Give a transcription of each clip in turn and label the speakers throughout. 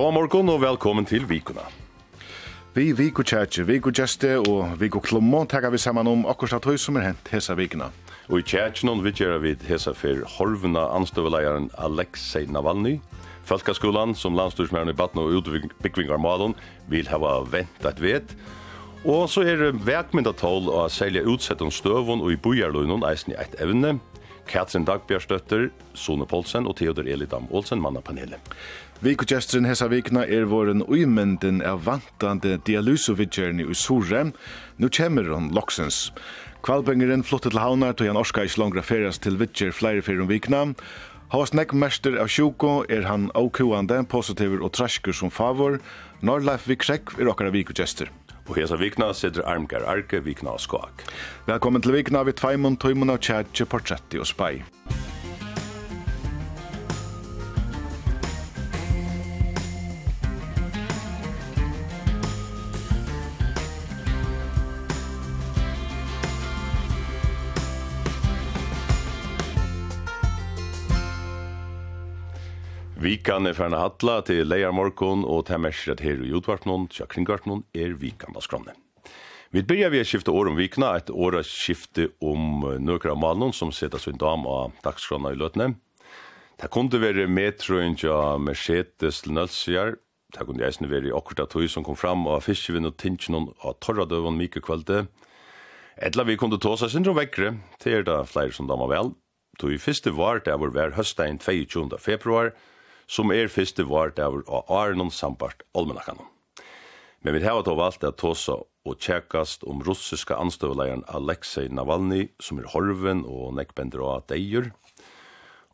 Speaker 1: God morgon og velkommen til vikuna.
Speaker 2: Vi Viko Kjertje, Viko Gjeste og Viko Klommo takkar vi saman om akkurat høy som er hent hesa vikuna.
Speaker 1: Og i Kjertjenon vi gjerra vi hesa for horvna anstøveleieren Alexei Navalny, Falkaskolan som landstyrsmæren i Batna og utbyggvingar Malon vil hava vent et vet, Og så er vekmyndatål å særlig utsett om støvun og i bojarløgnon eisen i eit evne, Katrin Dagbjørstøtter, Sone Poulsen og Theodor Elidam Olsen, mannapanelet.
Speaker 2: Vikugjestren hesa vikna er våren uimenden av vantande dialysovitjerne i Sore. Nu kjemmer hon loksens. Kvalbengeren flottet til havnar tog han orska ikke langra ferias til vidgjer flere fyrir vikna. Havas nekk mester av sjuko er han avkuande, positiver og traskur som favor. Norrleif Vikrek er okkara vikugjester.
Speaker 1: Og hesa vikna sitter Armgar Arke, vikna og skak.
Speaker 2: Velkommen til vikna vi tveimund, tøymund av tjadje, portretti og spai.
Speaker 1: Vikan er ferna hatla til leiar morgon og til mersret her i utvartnån, tja kringvartnån, er vikan av skrannet. Vi byrjar vi å skifte år om vikna, et år å skifte om nøkra malen som setter sin dam av dagskranna i løtene. Det kunne være metroen tja Mercedes til Nølsjar, det kunne eisne være i akkurat tog som kom fram av fiskevinn og tinsinon av torra døven mykje kvalde. Etla vi kunne seg sindrom vekkre, til er da flere som damer vel. Tog i fyrste var det var hver høstein 22. februar, som er første vart av Arnon Sambart Olmenakanon. Men vi har då valt att tåsa og tjekast om russiska anstøvleieren Alexei Navalny, som er horven og nekkbender av deier,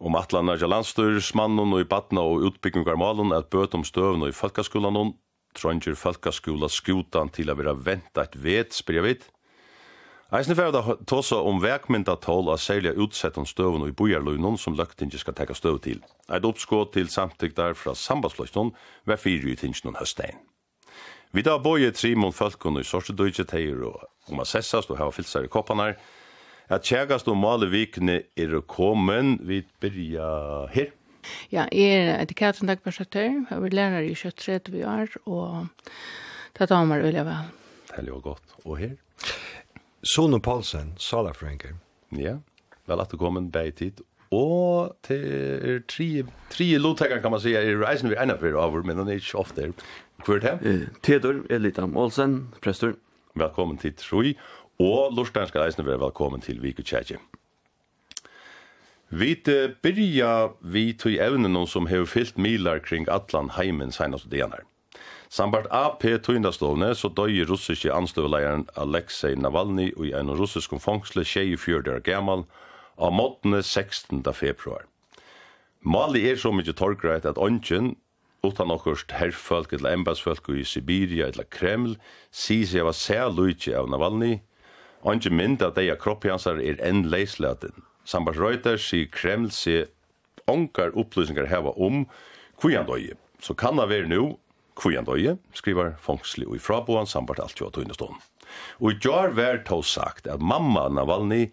Speaker 1: om atlanar til landstyrsmannen og i badna og utbyggingar malen at bøt om støvn og i falkaskolan hon, Trondjer falkaskola skutan til å være venta et vet, spyrir jeg vidt, Eisne fer da tosa om verkmynda tål av særlig utsett om støvun og i bojarløgnon som løgtingi skal teka støv til. Eit oppskå til samtyktar fra sambandsløgnon var fyrir i tingsnon høstein. Vi da boje trimon fölkon i sorsedøyje teir og om a sessast og hava fylsar i koppanar. At tjegast og male vikne er kommen, vi byrja her.
Speaker 3: Ja, jeg er etiketten dagpersaktør, jeg er lærer i 23 år, og det tar meg veldig vel.
Speaker 1: Det er jo godt. Og her?
Speaker 4: Sone Paulsen, Sala Franker.
Speaker 1: Ja, vel at du kom en tid. Og til er tre, tre lovtekere kan man si er reisen vi ene for over, men han er ikke ofte. Hvor er det?
Speaker 5: Tedor Elita Olsen, prester.
Speaker 1: Velkommen til Troi, og Lorstein skal reisen være velkommen til Viku Tjetje. Vi byrja vi tog evnen som har fyllt milar kring Atlan heimen senast og denar. Sambart AP tøyndastovne så døy russiske anstøveleieren Alexei Navalny i en russisk fångsle 24 år gammal av måttene 16. februar. Mali er så mykje torgreit at ånden, utan okkurst herrfolk eller embassfolk i Sibiria eller Kreml, sier seg sær særlujtje av Navalny, ånden mynd at deia kroppjansar er enn leislaten. Sambart Reuters sier Kreml sier onkar opplysningar heva om kvian døy. Så kan det være nu Kvujandøye skriver Fongsli og i fraboan sambart alt jo av tøynestånd. Og i jar vær tå sagt at mamma Navalny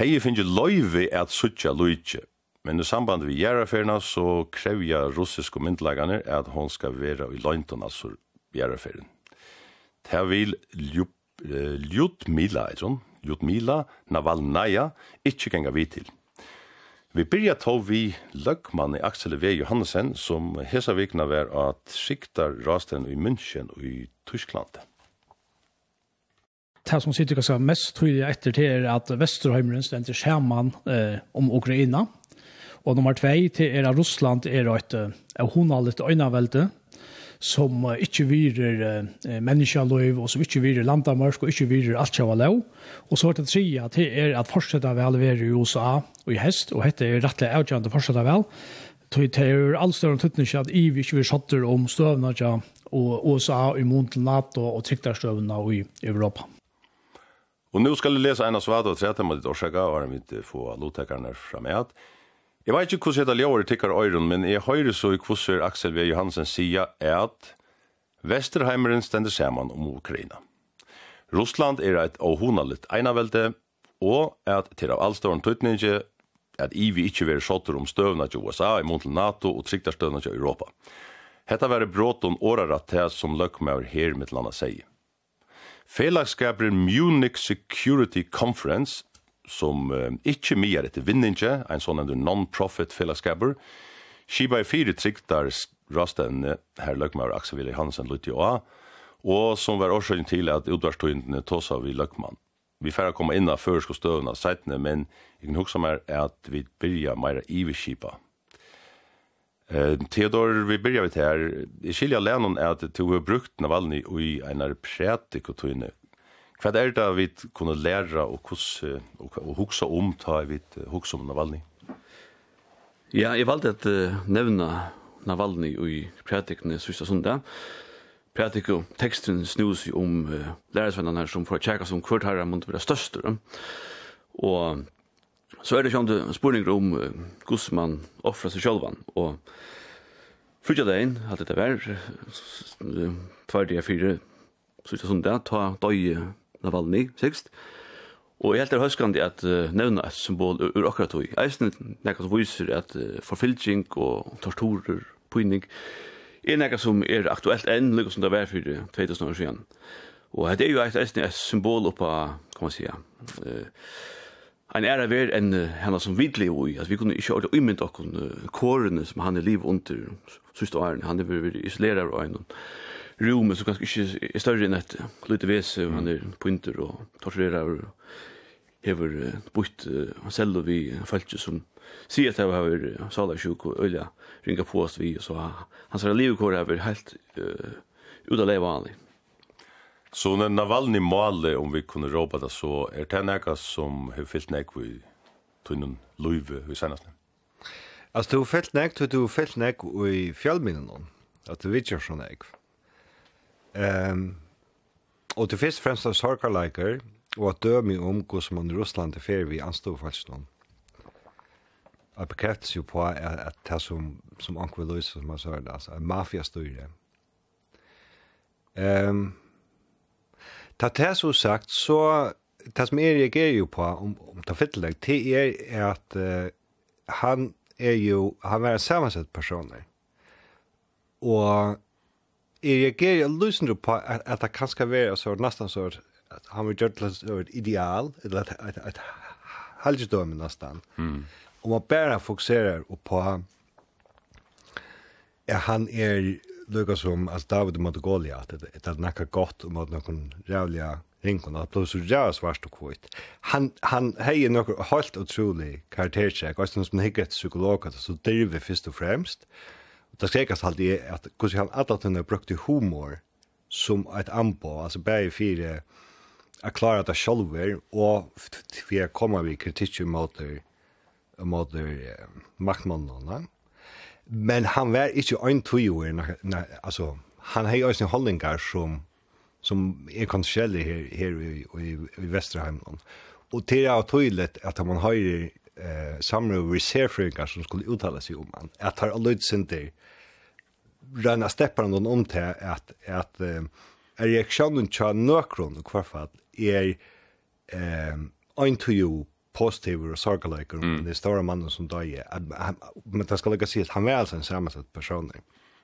Speaker 1: hei finnje loive at suttja løytje. Men i samband vi gjerraferna så krevja russiske myndlagane at hon skal vera i lointon, altså gjerraferin. Det vil Ljutmila, Ljutmila Navalnaya, ikkje genga vi til. Vi byrja tå vi løgmann i Aksel V. Johannesen, som hesa vikna var at sikta rasten i München og i Tyskland.
Speaker 6: Det som sitter kanskje mest tydelig etter til er at Vesterheimeren stender skjermen eh, om Ukraina, og nummer 2 til er at Russland er et eh, honallet øynavelde, som uh, ikke virer uh, menneskeløyv, og som ikke virer landamørk, og ikke virer alt som lov. Og så er det tre at det er at fortsette vel være i USA og i hest, og dette er rettelig avgjørende å fortsette vel. Det er all større tøttning at vi ikke vil satter om støvene ja, og USA i mån til NATO og triktarstøvnene i Europa.
Speaker 1: Og nå skal jeg lese en av svaret og trete med ditt årsaka, og her mitt få lotekerne fra meg at Jeg vet ikke hvordan dette ljøret tikkar øyren, men jeg høyre så i hvordan Aksel V. Johansen sier at Vesterheimeren stender sammen om Ukraina. Russland er et åhonalit einavelde, og at til av allståren tøytninge at vi ikke veri sotter om støvna til USA i mån til NATO og triktar støvna til Europa. Hetta veri bråton årarat til som løkmaur her mitt landa sier. Felagskaper Munich Security Conference som uh, ikkje mier etter vinninge, en sånn non-profit fellesskaper. Skiba i fire triktar rasten her Løkmaur Aksel Ville Hansen Lutti og og som var årsaken til at utvarstøyndene tåsa vi Løkman. Vi færre komme inn av førsk og støvna seitene, men jeg kan huske meg at vi byrja meira iveskipa. Eh, Theodor, vi byrja vidt her. I skilja lennon er at du har brukt Navalny i einar prætik og tøyne Hva er det vi kunne lære og, hos, og, og huksa om ta vi huksa om Navalny?
Speaker 5: Ja, jeg valgte at uh, nevna Navalny i prætikene sista sundag. Prædik og teksten snus jo om uh, lærersvennerne som får tjekka som hvert herre måtte være største. Og så er det kjent spurninger om uh, hvordan man offrer seg selv. Og frutja dagen, alt dette vær, tverdige fire, sista sundag, ta døye Navalny, sikst. Og jeg helt er høyskandi at uh, nevna et symbol ur akkurat tog. Eisen nekka som viser at uh, forfylking og torturer, pyning, er nekka som er aktuelt enn, lukka som det var fyrir 2000 år siden. Og det er jo et, eisen et symbol oppa, kan man sija, uh, en æra ver enn henne som vidlig ui, at vi kunne ikke orda uimint okkon uh, kårene som han er liv under, sista åren, han er veri isolerar og rummet som kanskje ikke er større enn et lite vese, mm. han er pointer og torturerer og hever bort han selv og vi følte som sier at jeg har sala sjuk og øyla ringa på oss vi, og så hans her livkår er helt uh, ut av leiv vanlig.
Speaker 1: Så når Navalny maler, om vi kunne råpa det, så er det nekka som har fyllt nek i tunnen løyve i senast?
Speaker 4: Altså, du har fyllt nek, du har fyllt nek i fjallminnen, at du vet ikke sånn nek. Mm Um, og til fyrst fremst av sorgarleiker, og at dømi om hvordan man i Russland er fyrir vi anstofalsen om. Jeg bekreftes jo på at, at det som, som Anker Louis, som jeg sier det, altså, er mafiastyre. Um, ta det så sagt, så det som jeg reagerer jo på, om, om ta fitteleg, det er at uh, han er jo, han är en samansett personer. Og jeg reagerer løsende på at, at det kan skal være så nesten så at han vil gjøre det som et ideal, eller et, et, et halvdømme nesten. Mm. Og man bare fokuserer på at han er lukka som at David mot Goliat, at det er nekka godt om at noen rævliga ringkon, at plus så svart og kvitt. Han, han hei nokkur helt utrolig karaktertjekk, og som hikker et psykolog, at så driver fyrst og fremst, det skrekast halt er att hur han alla tunna brukte humor som ett ambo alltså bäi fire att klara det själva och vi kommer vi kritikk mot mot det maktmannen men han var inte en tjuer alltså han har ju sina hållningar som som är konstnärlig här her i i, i Vesterheimland. Og til det er tydligt att man har eh samme reserfrøyngar som skulle uttala sig om han att har lutsen det röna steppar någon om till att att är reaktionen tja nökron och kvarfall är ehm ein to you positive och sarkaliker mm. det stora mannen som då är men det ska lägga sig att han är alltså en sammansatt person.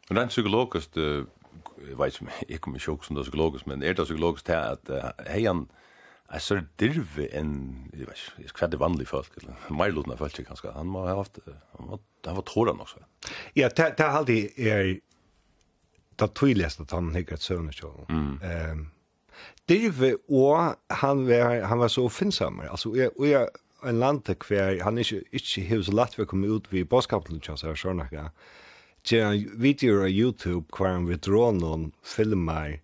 Speaker 1: Men den psykologiskt uh, vet inte, jag kommer inte som det psykologiskt, men är det psykologiskt här att uh, hej han är så dirve en, jag vet inte, jag det vanliga folk, eller mer lutna folk kanske, han har haft, han var, han var tåren också.
Speaker 4: Ja, det, det har alltid är det tydeligaste att han hickar ett sövnerskjål. Mm. Um, Dirve og han var han var så offensammer. Altså og og jeg en lande kvar han ikkje ikkje hus lat vi komme ut vi boskapten chans er sjón nakka. Ja video på YouTube kvar han við dron on filmar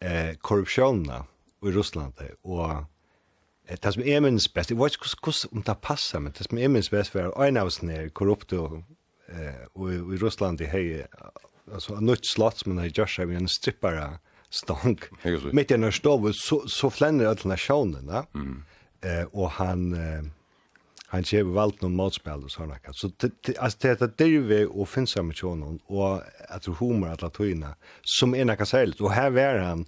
Speaker 4: eh korrupsjonna i Russland og eh, Det som er minst best, jeg vet ikke hvordan om det passer, men det som er minst best var en av oss nere korrupte og, og i Russland i hei alltså en nytt slott men jag gör vi med en strippare stank. Mitt i en stov så så flänner alla nasjonen, sjön. Mm. Eh och han eh, han ser valt någon matspel och såna kan. Så alltså det att det vi och finns med sjön och att humor att latina som ena kan säga och här var han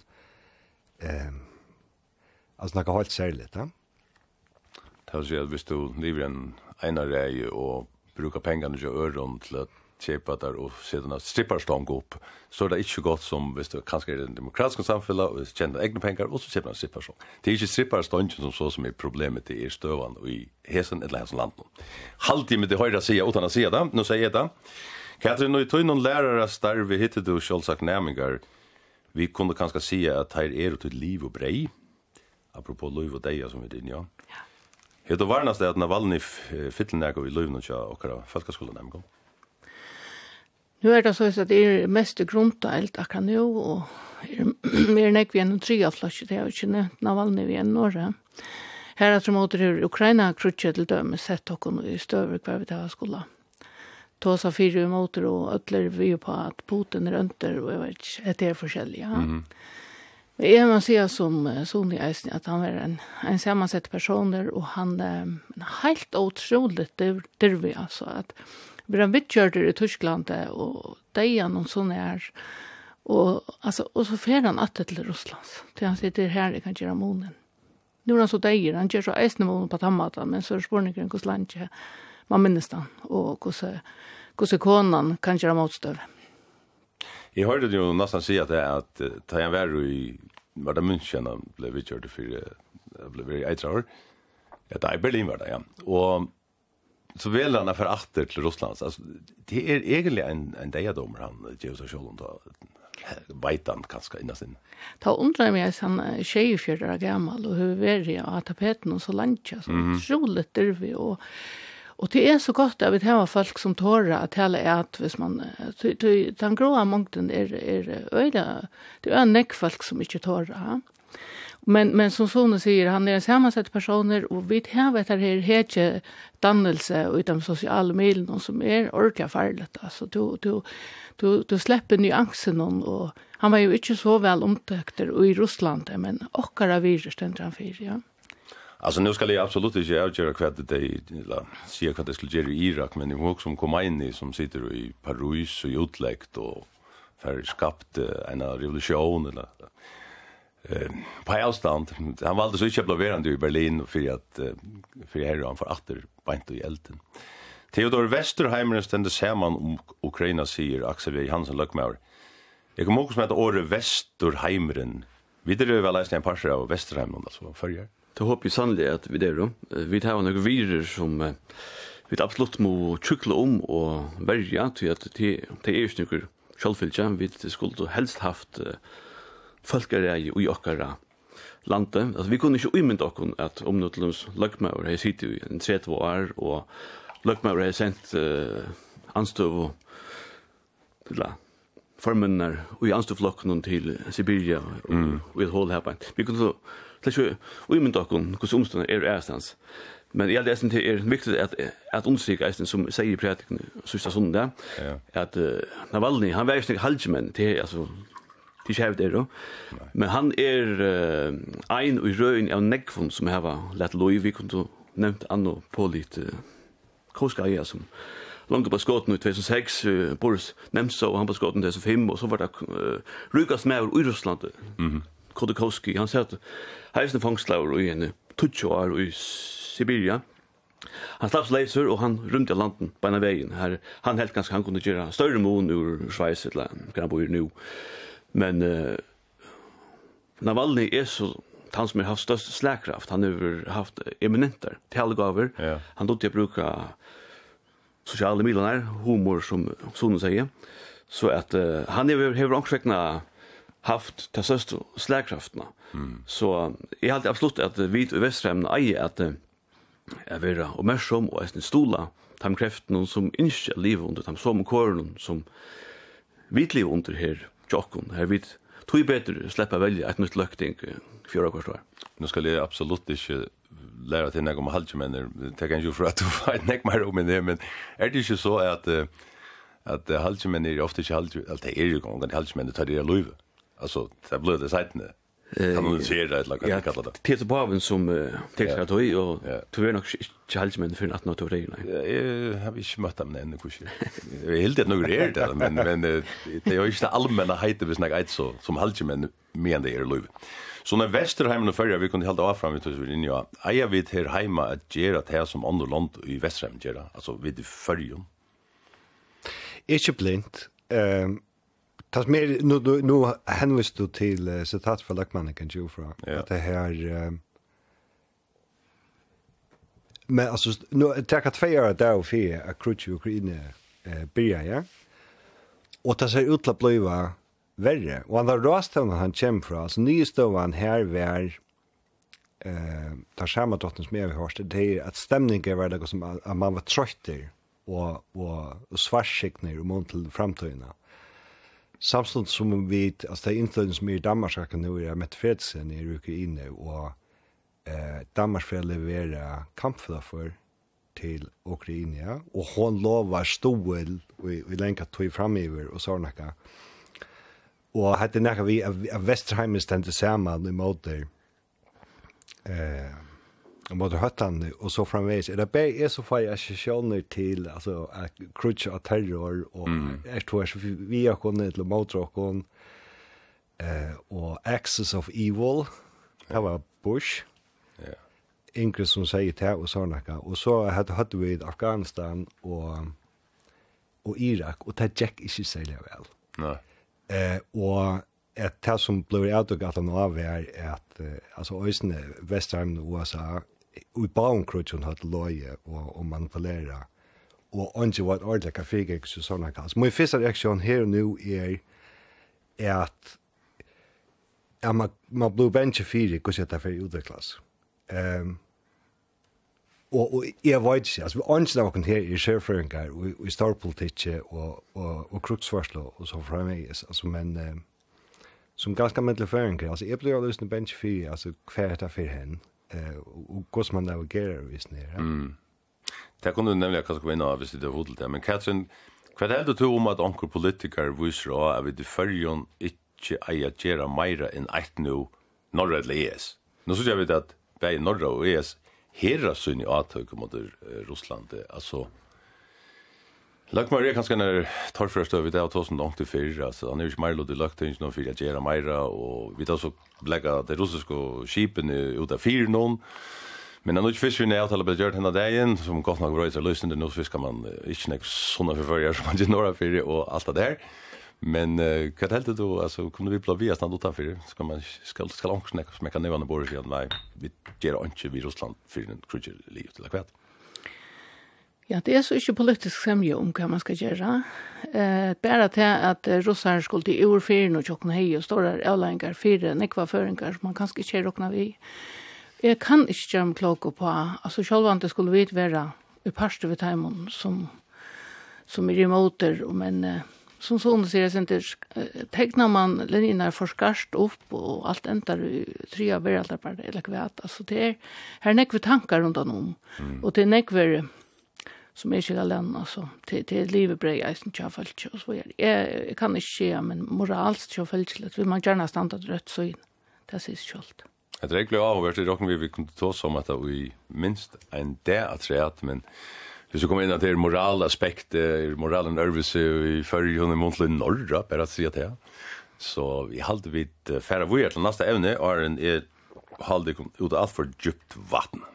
Speaker 4: eh alltså något helt särligt, va?
Speaker 1: Det vill säga att vi lever en ena och bruka pengarna till öron till att köpa där och sedan stripparstång upp så är det inte gott som visst du kanske är en demokratiska samfället och tjänar egna pengar och så köper man stripparstång. Det är inte stripparstång som så som är problemet i er stövan och i hesen eller hesen land. Halvtid med det höjda säga utan att säga det, nu säger jag det. Katrin, och tog någon lärare starv hittar du självsagt nämningar. Vi kunde kanske säga att här är det ett liv och brej. Apropå liv och deja som vi din, ja. Ja. Hur då varnas det att Navalny Valny fyllde i Lövn och jag och folkskolan hem
Speaker 3: Nu är det så att det är mest grundtalt att kan nu och mer nek vi enn tre flasjer, det har ikke nevnt Navalny vi enn Norra. Her er som åter hur Ukraina krutset til døme sett okken i støver hver vi tar skola. Tåsa fire i motor og ødler vi på at Putin er ønter og jeg vet ikke, det er forskjellig, ja. Mm -hmm. Det är man ser som Sonny Eisen att han är en, en sammansatt person och han är helt otroligt dervig alltså att vi har vittgjörder i Tyskland och det är någon sånne her, och, alltså, och så fer han att till Ryssland till han sitter här i kan göra månen. Nu är han så deier, han gör så Eisen månen på tammata men så är spårningen hos landet man minnes den och hvordan konan kan gjøre
Speaker 1: motstövd. Jag hörde ju nästan säga att att da jeg var i var det München han blev vi for för ble vi eitra år. Ja, där er Berlin var det ja. Och så väl han för åter till Ryssland. Alltså det är egentligen en en dejadomer han Jesus Scholland då veitan kanskje innan sin.
Speaker 3: Ta undrar meg at han er 24 år gammal och hur veri av tapeten og så lantja, så utrolig dyrvi og Og det er så godt at vi har folk som tårer at tale er hvis man, den gråa mongten er, er øyla, det er en folk som ikke tårer. Men, men som sonen sier, han er en sammensett personer, og vi har etter her hetje dannelse ut av sosiale milen, som er ordentlig farlig. alltså du, du, du, du slipper nyansen, og han var jo ikke så vel omtøkter i Russland, men okkara virus, den han ja. Mm.
Speaker 1: Alltså nu ska jag absolut inte göra kvad det eller se vad det skulle göra i Irak men nu också som kommer in i som sitter i Paris och utläkt och för skapt en revolution eller eh på avstånd han valde så inte att bli i Berlin för att för här han för åter bänt i elden. Theodor Westerheimer stände samman om Ukraina säger Axel V. Hansen Löckmauer. Jag kommer också med att Åre Westerheimeren. Vidare väl läsning en parser av Westerheimen, alltså förr.
Speaker 5: Det hoppas jeg sannelig at vi då. vi tar några virer som vi absolut må tjukle om og verja, til at det er snykker sjølvfylkja, vi skulle helst haft folkareie i okkara lande. Altså, vi kunne ikke umynda okkon at omnøtlums løgmaur har sitt i en 30 år, og løgmaur har sendt uh, anstøv og til formunnar og i anstøvflokken til Sibiria og, mm. og, og i et hål her. Vi kunne så til ikke uimynda okken hvordan omstående er ærestans. Men jeg leser til er viktig at, at understryk eisen som sier i prædiken sørste sonde, ja. at uh, Navalny, han var ikke halvdjemenn til, altså, til kjævet er, men han er uh, ein og røyen av negvun som heva lett lov, vi kunne nevnt anno på litt uh, koskaia som långt på skotten i 2006, uh, Boris nevnt så, han på skotten i 2005, och så var det uh, rykast med i Ryssland. mm -hmm Kodakowski, han sier at heisende fangstlaur i en tutsjo år i Sibiria. Han slapp leiser, og han rymte av landen beina veien. Her, han helt ganske han kunne gjøre større mån ur Schweiz, eller hva han bor nu. Men uh, Navalny er så han som har haft størst slagkraft, han har haft eminenter, talegaver. Ja. Han dotter bruka sosiale midlene, humor som sonen sier. Så at uh, han har haft omkring haft ta største slagkraftene. Mm. Så jag har absolut att vi i att eier at vara och mer som och en stola de kraften som inte lever under, de som korn som vi under här tjokken, her vit tui bättre släppa välja et nytt løkting fjøra kvart
Speaker 1: år. Nå skal jeg absolutt ikke læra til nek om halvtjemenner, det kan jo for at du vet nek mer om det, men er det ikke så at at halvtjemenner er ofte ikke halvtjemenner, alt det er jo gong, halvtjemenner tar det i løyve? Alltså det blev det sajtne. Kan man se det eller kan kalla det.
Speaker 5: Peter Paven som tekst har tog och tror nog inte men för att något det nej.
Speaker 1: Jag har inte mött dem ännu kusch. Jag är helt nog det där men men det är ju inte allmänna hejte vi snackar ett så som halt men men det är löv. Så när Västerheimen och förra vi kunde helt av fram vi tog in ja. Eja vi till hemma att göra det här som andra land i Västerheimen göra. Alltså vid förrjun. Är
Speaker 4: inte blint. Ehm Tas mer nu nu, nu hänvisar du till uh, citat från Lackman kan ju från
Speaker 1: ja.
Speaker 4: att det här um, men alltså nu tar kan två år där och fyra att krutch Ukraina eh börja ja. Och det ser ut till att bli värre. Och andra rasten han kommer från alltså nystövan här var eh tar samma dottern mer vi hörste det är att stämningen var det som att man var trött där och och svartskickning och mont till framtiden. Mm samstund som vi alltså det er innstånd som er i Danmark, kan nu är med fredsen i Ukraina, og eh, Danmark får levere kampfla for til Ukraina, og hon lovar stål vi i lenka tog och og sånne. Og hætti nekka vi av Vesterheimen stendt saman i måter eh, mot høttene, og så framveis. Det bare er så fag assosiasjoner til, altså, krutsk av terror, og mm. er tvers vi har kunnet til motråkken, eh, og Axis of Evil, det var Bush,
Speaker 1: yeah.
Speaker 4: Ingrid som sier til, og sånn noe. Og så hadde, hadde vi Afghanistan og, og Irak, og det gikk ikke særlig vel.
Speaker 1: Nei.
Speaker 4: Eh, og at det som ble avdugget av av er at, eh, altså, Øysene, Vestheim og USA, i baunkrutsen hatt loje og, og manipulera. Og ikke var et ordentlig kaffegeg så sånne kast. Min første reaksjon her og nå er at ja, man, man blir bensje fire hvordan dette fyrir utviklas. Um, og, og jeg vet ikke, altså, ikke av oss her i sjøføringer, og, og i storpolitikk og, og, og kruksvarslo og så fremveis, altså, men... Um, som ganske myndelig føringer, altså, jeg blir jo løsende bensje fire, altså, hver er det for henne? eh och hur man navigerar vis ner. Mm.
Speaker 1: Det kunde du nämligen kanske vinna av visst det hodel där, men Katrin Hva heldur du om at onkur politikar viser av at vi til fyrjon ikkje eia gjerra meira enn eit nu norra eller ES? Nå synes jeg vet at vei norra og ES herra sunn i atøk mot Russland, altså Lagt mig kanskje når tar första vi det har tusen langt till fyrir, altså han er jo ikke meir lott i lagt inn noen fyrir at gera meira, og vi tar så lägga det russiske skipene ut av fyrir noen, Men han annars fisk vi nära till att göra henne dagen som godt nok bröjs är lösen det nu fiskar man inte näck sådana förförjare som man gör några fyra och allt det der, Men uh, hva helt du, altså kunne vi blåvi att stanna utanför ska man ska ska långt snäcka smeka ner på bordet igen nej vi ger inte vi Ryssland för den krutcher livet eller kvätt.
Speaker 3: Ja, det er så ikke politisk semje om hva man skal gjøre. Eh, bare til at russerne skulle til ordfyren og tjokkene hei og store avlengar fire nekva føringar som man kanskje ikke råkna vi. Jeg kan ikke gjøre meg klok på, altså selv om det skulle vidt være i parste ved teimen som, som er imoter, men eh, som sånn sier jeg senter, tegner man linjene for skarst opp og alt endar i tre av veraldarpar, eller hva, altså det er, her nekve tankar rundt om, og det er nekve som er ikke alene, alltså till till livet brej är inte jag og så videre. jag jeg kan inte se men moraliskt jag fallt så vill man gärna stanna rätt så in det är
Speaker 1: sjukt Jag tror jag har varit i rocken vi kunde ta som att vi minst en där att säga men Hvis du kommer inn at det er moralaspekt, er moralen øvelse i førre hun i muntlig norra, bare at sier det. Så vi halte vidt færre vujer til neste evne, og er en er halte ut av alt for djupt vatten.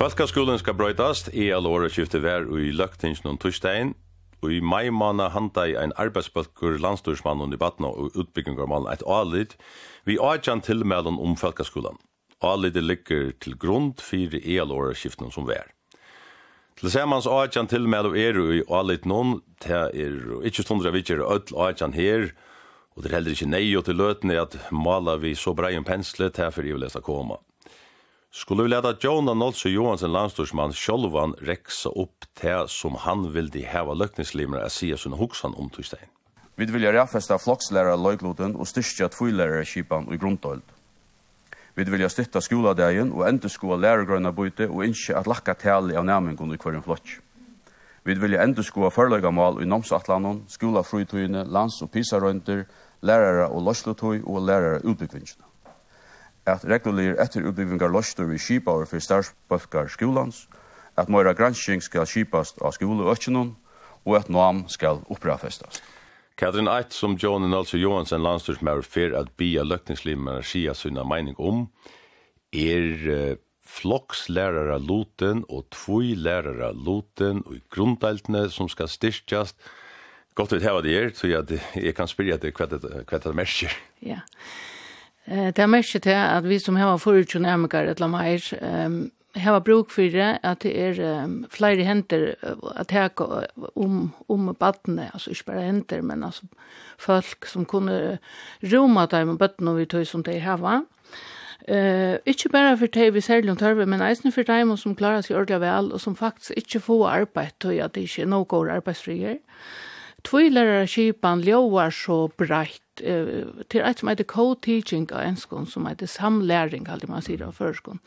Speaker 1: Falkaskolen skal brøytast, EL året skifte vær i løgtingen om torsdagen, og i mai måned handa i en arbeidsbølgur landstorsmannen i Batna og utbyggingarmannen et alit, vi avtjan tilmelden om Falkaskolen. Alitet ligger til grund i all året skiften som vær. Tilsammans avtjan tilmelden er i alit noen, det er ikke stundra vidtjer ødel avtjan her, og det er heller ikke nei og til løtene at maler vi så brei en pensle til for vil å koma. Skulle vi leta Jonah Nolse Johansen landstorsmann sjolvan reksa upp til som han vildi heva løkningslimer a sia sin hoksan om tøystein?
Speaker 7: Vi vil rafesta flokslæra flokslærer løygloten og styrkja tvilærer kipan i grunntold. Vi vil styrta skoladegin og endeskoa lærergrønna bøyte og innskje at lakka tali av næmingun i hverjen flokk. Vi vil gjøre endeskoa forløygamal i Nomsatlanon, skolafruytøyne, lands- og pisarøynter, lærere og løslotøy og lærere utbyggvinnskene at reguler etter utbyggingar løster vi skipaver for størsbølgar skolans, at møyra gransking skal skipast av skoleøkjennom, og at nam skal opprafestast.
Speaker 1: Katrin Eit, som John Nalsø Johansen landstyrsmær fer at bia løkningslimmer skia sunna meining om, er flokslærare loten og tvoi lærare loten og grunndeltene som skal styrkjast. Godt vi heva det er, så jeg, jeg kan spyrja det hva det merker.
Speaker 3: Ja, yeah. Eh, det er mest til at vi som har forutgjørende ærmekar et eller annet um, har bruk for det, at det er um, flere henter at ta om, om badene, altså ikke bare henter, men altså folk som kunne roma dem med badene vi tog som de har. Eh, ikke bare for de vi særlig tørve, men eisen for dem som klarer seg ordentlig vel, og som faktisk ikke får arbeid, tog at det ikke er noe arbeidsfrier. Tvilere kipan ljóar så breit eh, til eit som heter co-teaching av enskon, som heter samlæring, halde man sier av førskon.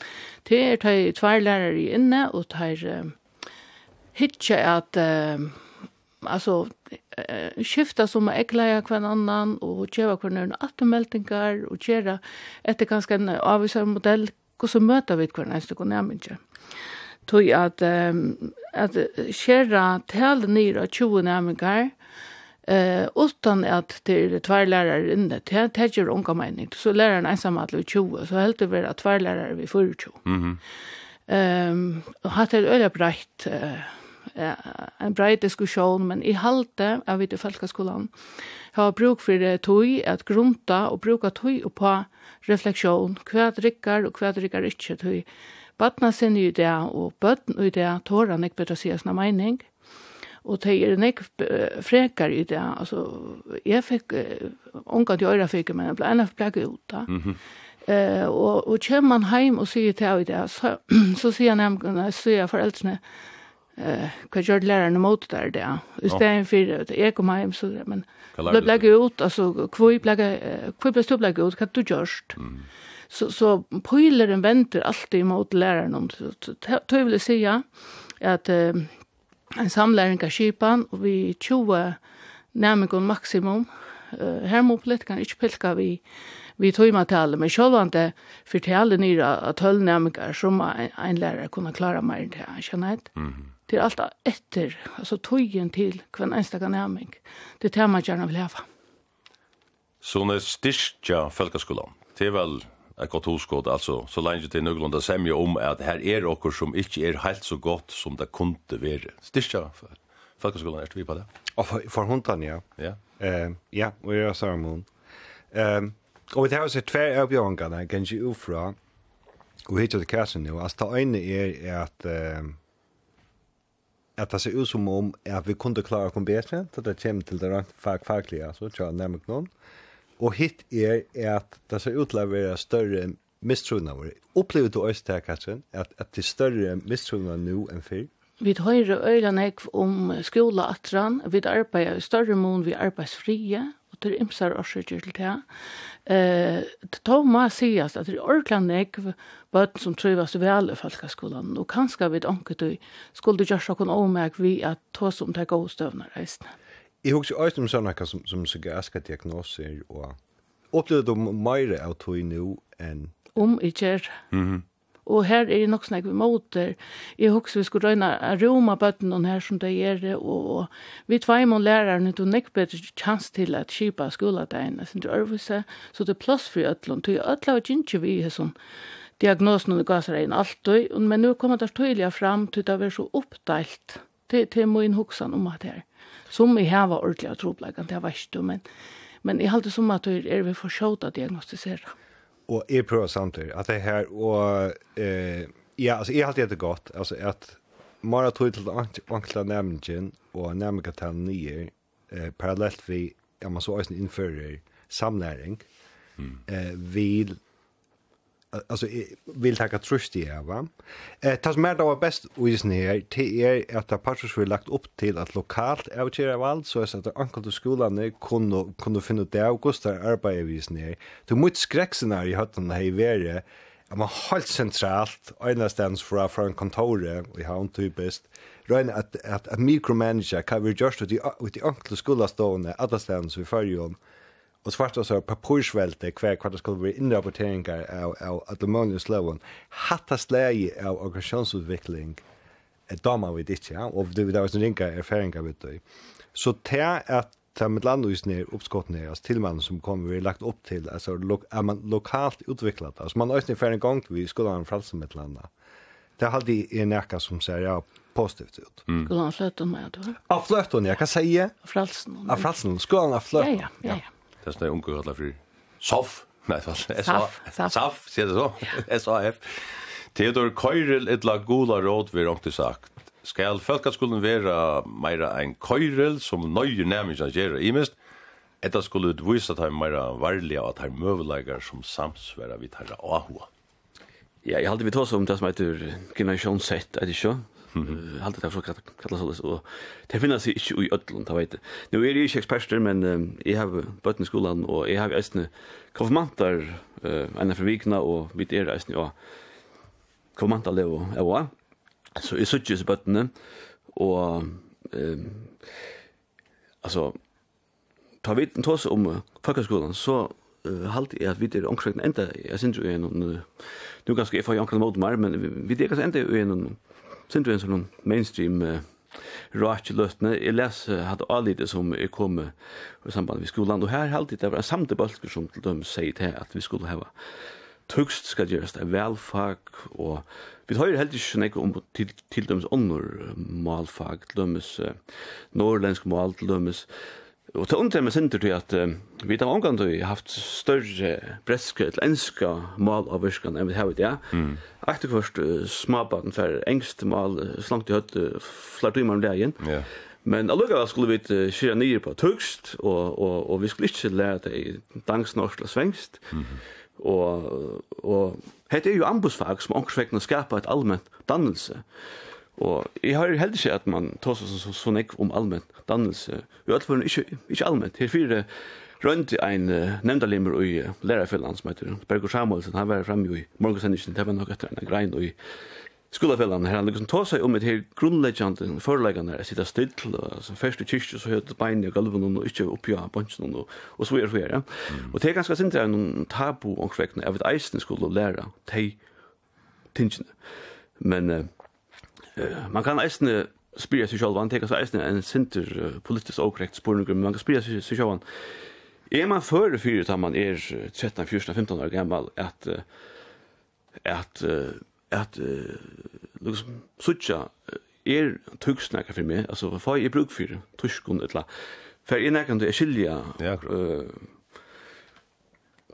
Speaker 3: Det er tei tveirlærere i inne, og teir uh, hitje at uh, altså uh, skifta som er ekleia kvann annan og tjeva kvann er attermeldingar og kjera etter ganske en avvisar modell hvordan møter vi kvann eneste kvann nærmengje tog at um, at kjera tale nyr av 20 nærmengar eh utan att det är två lärare inne det det gör unga mening så läraren ensam att lite 20 så helt det vara två lärare vi får 20
Speaker 1: mhm.
Speaker 3: Ehm och hade det öliga brett eh en bred diskussion men i halte av vid folkskolan har bruk för tog att grunta och bruka tog och på reflektion kvad ryckar och kvad ryckar inte tog Barna sinne i det, og bøtten i det, tårene ikke bedre sier sin mening. Mm og det er nek frekar i det, altså, jeg fikk, unga til øyra fikk, men jeg ble enn blek ut da. Mm -hmm. eh, og, og kjem man heim og sier til i det, så, så sier nemkene, så sier jeg foreldrene, eh, hva gjør lærerne mot der det, i stedet for, jeg kom heim, så, men, ble blek ut, altså, hvor blek, hvor ble du blek ut, hva du gjørst? Mm. Så, så pojlaren väntar alltid mot läraren om det. Det vil säga att at, en samlæring av skipan vi 20 nærmengon maksimum. Uh, her må politikerne ikke pilka vi, vi tøymatallet, men sjølvande fortaler nyra at høllnærmengar som en, en lærer kunne klara mer enn det, skjønner Mm
Speaker 1: -hmm.
Speaker 3: Det er alt etter, altså tøyen til hver enstaka nærming. Det er det man gjerne vil hava.
Speaker 1: Så når styrkja folkeskolan, det er vel ett gott hoskott alltså så länge det är lunda semja om att här är också som inte är helt så gott som det kunde vara. Stitcha för folkskolan är vi på det.
Speaker 4: Och för, för hundan ja.
Speaker 1: Ja.
Speaker 4: Eh ja, och jag sa mun. Ehm och det har sett två avgångar kan ju ufra. Och hittar det kassen nu. Alltså ta ene är att ehm att det ser ut som om att vi kunde klara kom bättre, så det kommer till det rent fagfagliga, så tror jag nämligen någon. Og hitt er at det ser ut til å være større mistroende vår. Opplever du også det, Katrin, at, at det er større mistroende nå enn før?
Speaker 3: Vi hører øyne om skoleatran, vi arbeider i større mån, vi arbeidsfrie, og det er imser årsaker til det. Eh, det tar meg sies at det er ordentlig ekv bøten som trivas vel i folkeskolen, og kanskje vi anker du skulle gjøre noen omegg vi at ta som det gode støvner reisene.
Speaker 4: Jeg husker også om sånne som, som psykiatriske diagnoser, og opplevde du mer av tog nå enn...
Speaker 3: Om ikke. kjær. Mm -hmm. Og her er det nok snakk vi måter. Jeg husker vi skulle røyne Roma bøtten her som det gjør, og, og vi tvei må lærerne til nekk bedre chans til at kjipa skola det ene, sin dørvise, så det er plass for ødlån. Til øtlån er ikke vi er sånn diagnosen og gasser inn alltid, men nå kommer det tydelig fram til det er så oppdelt til, til min hoksan om at her. Som i hava av tropleikan, det var verst, men, men i halte som at er vi for sjåta diagnostisera.
Speaker 4: Og jeg prøver samtidig at det her, og eh, ja, altså jeg halte det godt, altså at Mara tog til ankla nærmingen og nærmingen til nye eh, parallelt vi, ja, man så også innfører samlæring mm. eh, vil alltså vill ta trust i va. Eh tas mer då bäst visne te är att det passar vi lagt upp till att lokalt avgöra vald så att ankel till skolan kunde kunde finna det. Augusti arbete visne. Du måste skräckscenar i hatten här i värre. Ja, man helt centralt, ena stans fra, fra en kontore, har en typiskt, røyne at, at, at mikromanager kan vi gjørst ut i, ut i ankle skolastående, alle stans vi følger om, Og svart også papursvelte hver kvart det skulle være innrapporteringer av, av alimoniumsloven. Hatta slegi av organisasjonsutvikling er damer vi ikke, ja? og det var en ringa erfaringer vet du. Så til at ta med uppskott er oppskottene, altså tilmannen som kommer vi lagt upp til, altså lo er man lokalt utvecklat altså man øyne for en gång vi skulle ha en fralse med landa. Det har alltid en ekka som säger ja, positivt ut.
Speaker 3: Mm. Skulle han fløtten med, ja
Speaker 4: Av fløtten, Jag kan säga.
Speaker 3: Av fralsen.
Speaker 4: Av fralsen, skulle han ha
Speaker 3: fløtten.
Speaker 4: Ja,
Speaker 3: ja, ja. ja.
Speaker 1: Det er sånn unge omgår for. Sof? Nei, det
Speaker 3: SAF.
Speaker 1: SAF, sier det så. SAF. Theodor Køyrel etla gula råd vi rångt sagt. Skal folkaskolen vera meira ein Køyrel som nøyer nærmest gjerra imest, Etta skulle utvisa at meira varliga og at møvelegar som samsvera vi tarra ahua.
Speaker 5: Ja, jeg halte vi tås om det som heter generasjonsett, er det ikke? Allt det där så kallas så så. Det finns sig i ödlund, jag vet. Nu er det ju experter men jag har börjat i skolan og jag har ästne konfirmantar eh en för vikna och vid är ästne och konfirmanter lever ja. Så är så just bötne och ehm altså ta vi tos om folkeskolan så uh, halt er at vi er omkring enda, jeg synes jo er noen, nu ganske jeg får jo omkring mot meg, men vi er ganske enda jo er noen Sint vi en sånn mainstream uh, rake løtene. Jeg leser hatt avlite som er kommet i samband med skolan, og her heldig det var en samte bølger som til dem sier til at vi skulle hava tøkst skal gjøres det velfag, og vi tar jo heldig ikke nekko om til, til dems ånder malfag, til dems uh, norrlensk mal, til dems Og til undre med sinter til at uh, vi har omgang til haft større bretske til enska mal av virkene enn vi har i ja. Mm. Etter først uh, smabaten for engst mal slangt i høtt uh, flere timer om dagen.
Speaker 1: Ja.
Speaker 5: Men allukka skulle vi uh, skjera nye på tøkst, og, og, og vi skulle ikke lære det i dansk, norsk og svengst. Mm. Og, og hette er jo ambusfag som omkring skapar et allmenn dannelse. Og jeg har heldig ikke at man tar seg så, så, så om allmenn dannelse. Vi har alltid ikke, ikke allmenn. Her fire rundt ein uh, nevndalimmer i uh, lærerfellan som heter Bergur Samuelsen. Han var fremme i morgensendingen. Det var nok etter en grein og i skolafellan her. Han liksom tar seg om et her grunnleggjande foreleggende her. Sitta still, altså først i kyrkje så høyt bein i gulven og ikke oppi av bunchen og, og så er det. Ja. Mm. Og det er ganske sint det er noen tabu omkvekkene av et eisen skulle lære tei tingene. Men uh, man kan eisne spyrja seg sjálvan, teka seg eisne en sinter uh, politisk okrekt spurningur, men man kan spyrja seg sjálvan, er man fyrir fyrir da man er 13, 14, 15 år gammal, at, at, at, liksom, suttja, er tugsnakka fyrir meg, altså, hva er bruk fyrir, tuskun, etla, for er nekkan du er skilja,
Speaker 1: ja,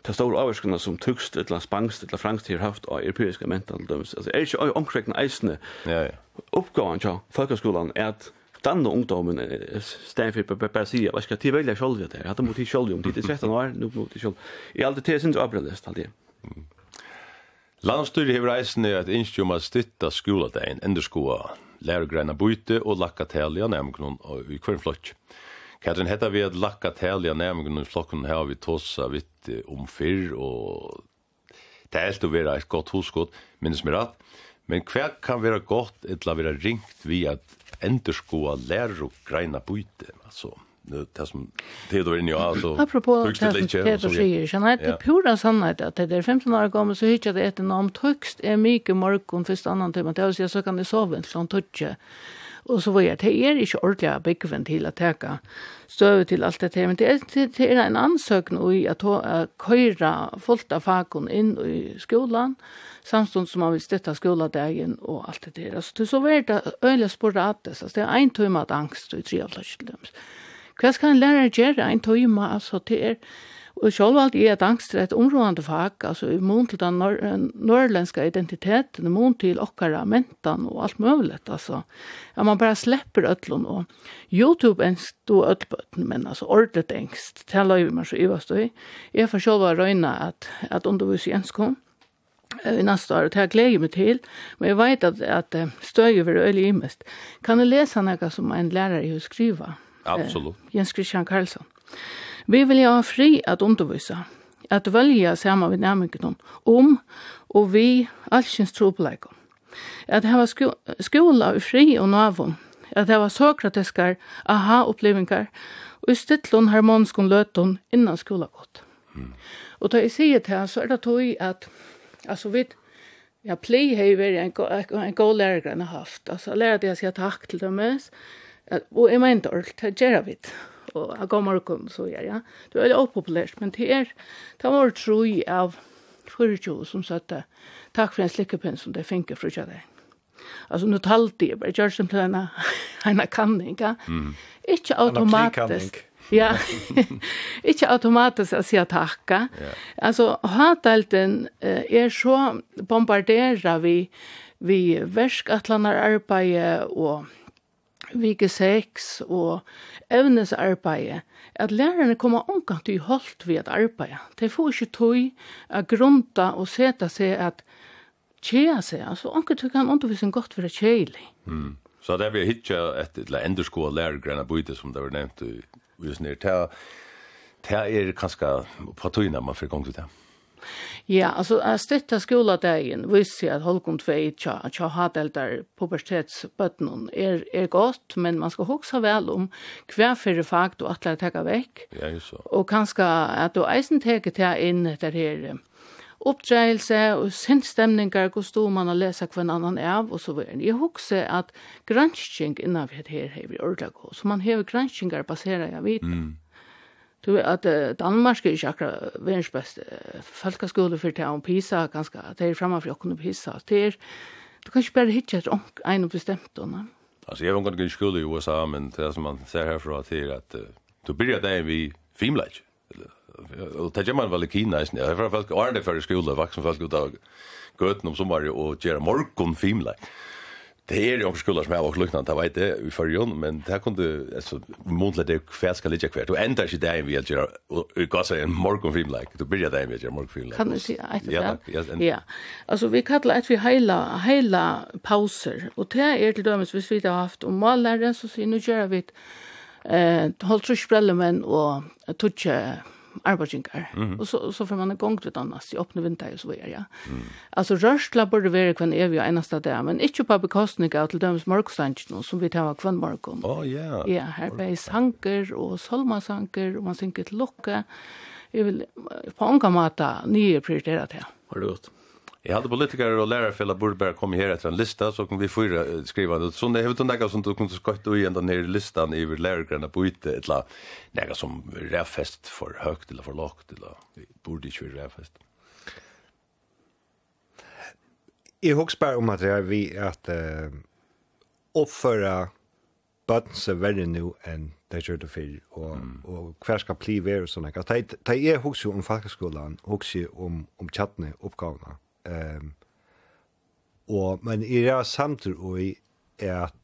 Speaker 5: ta stóru avskuna sum tugst ella spangst ella frangst her haft á europeiska mental døms. Altså er ikki onkrekna eisne.
Speaker 1: Ja ja
Speaker 5: uppgåvan till folkhögskolan är att danna ungdomen stäv för bara säga vad ska till välja själva det hade mot till själva om det är 13 år nu mot till själva är alltid till sin upplevelse alltid
Speaker 1: Landstyret hever eisen er at innskjum at stytta skoladein endur skoa, lærgreina bøyte og lakka telja nærmengun i hvern flokk. Katrin, hetta vi at lakka telja nærmengun i flokken her vi tossa vitt om fyrr, og det er helt å være et godt hoskot, minnes meg rett. Men hva kan være godt eller være ringt vi at enderskoa lærer og greina bøyte? altså? det som det er är ju altså...
Speaker 3: apropå det som Peter sier, så
Speaker 1: nej
Speaker 3: det pura sannhet at det er 15 år gammel, så hittar det etter noe om tøkst er mye morgon först annan timme det så så kan det sove en sån tøtje. Og så var jeg, det er ikke ordentlig bekvämt til å teka støve til alt det men det er det är en ansökan och att köra fullt av fakon inn i skolan samstånd som man vil støtta skoladagen og alt det der. Altså, så var det øyelig det. Altså, det er en tøyma at angst og tre av slags Hva skal en lærer gjøre en tøyma? Altså, det er... Og selv alt er at angst er et områdende fag, altså i mån til den nor norrländska identiteten, i mån til okkara mentan og alt mulig, altså. Ja, man bare slipper ødlun og YouTube engst og ødlbøtten, men altså ordlet engst, det løyver man så i hva støy. Jeg får selv røyna at, at undervis i enskånd, i nästa år, det här glädjer mig till. Men jag vet att, att stöjer över öl i mest. Kan du läsa något som en lärare har skriva?
Speaker 1: Absolut.
Speaker 3: Eh, Jens Christian Karlsson. Vi vill ha fri att undervisa, att välja samma vid närmingen om och vi allsins troplägen. Att ha sko skola och fri och navon, at var sokratiskar aha-opplevingar og i stittlun harmoniskun løtun innan skolagott. Mm. Og da jeg sier til så er det tog at Alltså vi jag play haver en en god lärare haft. Alltså lärde jag sig tack till dem. Och är man inte det att göra vid. Och jag går morgen, så gjør ja. Det är opopulært, men det är det var tror av förutjå som satte tack för en slikkepinn som det finke frukta deg. Alltså nu talte jag bara gjør som til en en kanning. Mm. Inte automatiskt. Ja, ikke automatisk å si takka. Ja. Altså, hatalten er så bombarderet vi, vi verskatlanar arbeid og vike 6 og evnesarbeidet, at lærerne kommer omkant i holdt ved at arbeide. De får ikke tog å grunta og seta seg at tjea seg. Altså, omkant kan undervisning godt være tjeilig.
Speaker 1: Mm. Så det er vi hitja et eller endersko av lærergrena bøyde som det var nevnt i just sånn der, det er kanskje på tøyene man får gang til det.
Speaker 3: Ja, altså, jeg støtter skoledagen, visste jeg at Holkom 2 tja, tja hadeldar pubertetsbøttenen er, er godt, men man skal hoksa vel om hver fyrir fag du atler teka vekk.
Speaker 1: Ja, just så.
Speaker 3: Og kanskje at du eisen teker til inn der her oppdreelse og sinnstemningar, hvor stod man å lese hver annan av, og så videre. Jeg husker at granskning vi her har vi ordentlig så man har granskningar baseret av vite. Mm. Du vet at uh, Danmark er ikke akkurat verdens beste uh, folkeskole for det om PISA, ganske, det er fremme for åkken og PISA. Det er, du kan ikke bare hitte etter en og bestemt. Ne?
Speaker 1: altså, jeg var ikke skole i USA, men det som man ser herfra til at uh, du blir det vi filmleik, eller og det gjemmer vel i Kina, jeg har fra folk årene det i skole, vaksen folk ut av gøten om sommer og gjør morgon filmleik. Det ju också skolar som jag har luknande, det vet det i förrjon, men det her kunne, alltså månedlig det er hver skal ligge hver. Du sig där dagen vi gör och gå så en morgenfilmleik, du byrja dagen vi gjør morgenfilmleik.
Speaker 3: Kan du se et? Ja, Alltså Ja, vi kallar att vi hela hela pauser, och det är till dömes vi har haft om mallæreren, så sier, nu gör vi et, eh, holdt trusbrellemenn og och tutje, arbeidsjinkar. Mm -hmm. Og så, så får man en gang til annars, i åpne vinter og så videre, ja. Mm. Altså, rørsla burde være kvann evig og eneste av det, men ikke på bekostning av til dømes morgstangen, som vi tar kvann morgon.
Speaker 1: Å, oh, ja. Yeah.
Speaker 3: Ja, her ble sanker og solmasanker, og man synker til lukke. Jeg vil på omgang måte nye prioritere til.
Speaker 1: Har du godt. Jag hade politiker och lärare för att borde komma här efter en lista så kan vi fyra skriva det. Så det har vi några som du kunde skotta i ända ner listan över lärargrarna på ute ett la några som räfest för högt eller för lågt eller borde inte vara räfest.
Speaker 4: Jag hoppas bara om att det är vi att uh, uppföra bøtten så verre nå enn det gjør det før, og, mm. og hver skal bli verre og sånne. De, de er hokse om folkeskolen, husker om, om tjattene, oppgavene. Ehm og men i det samtidig og er at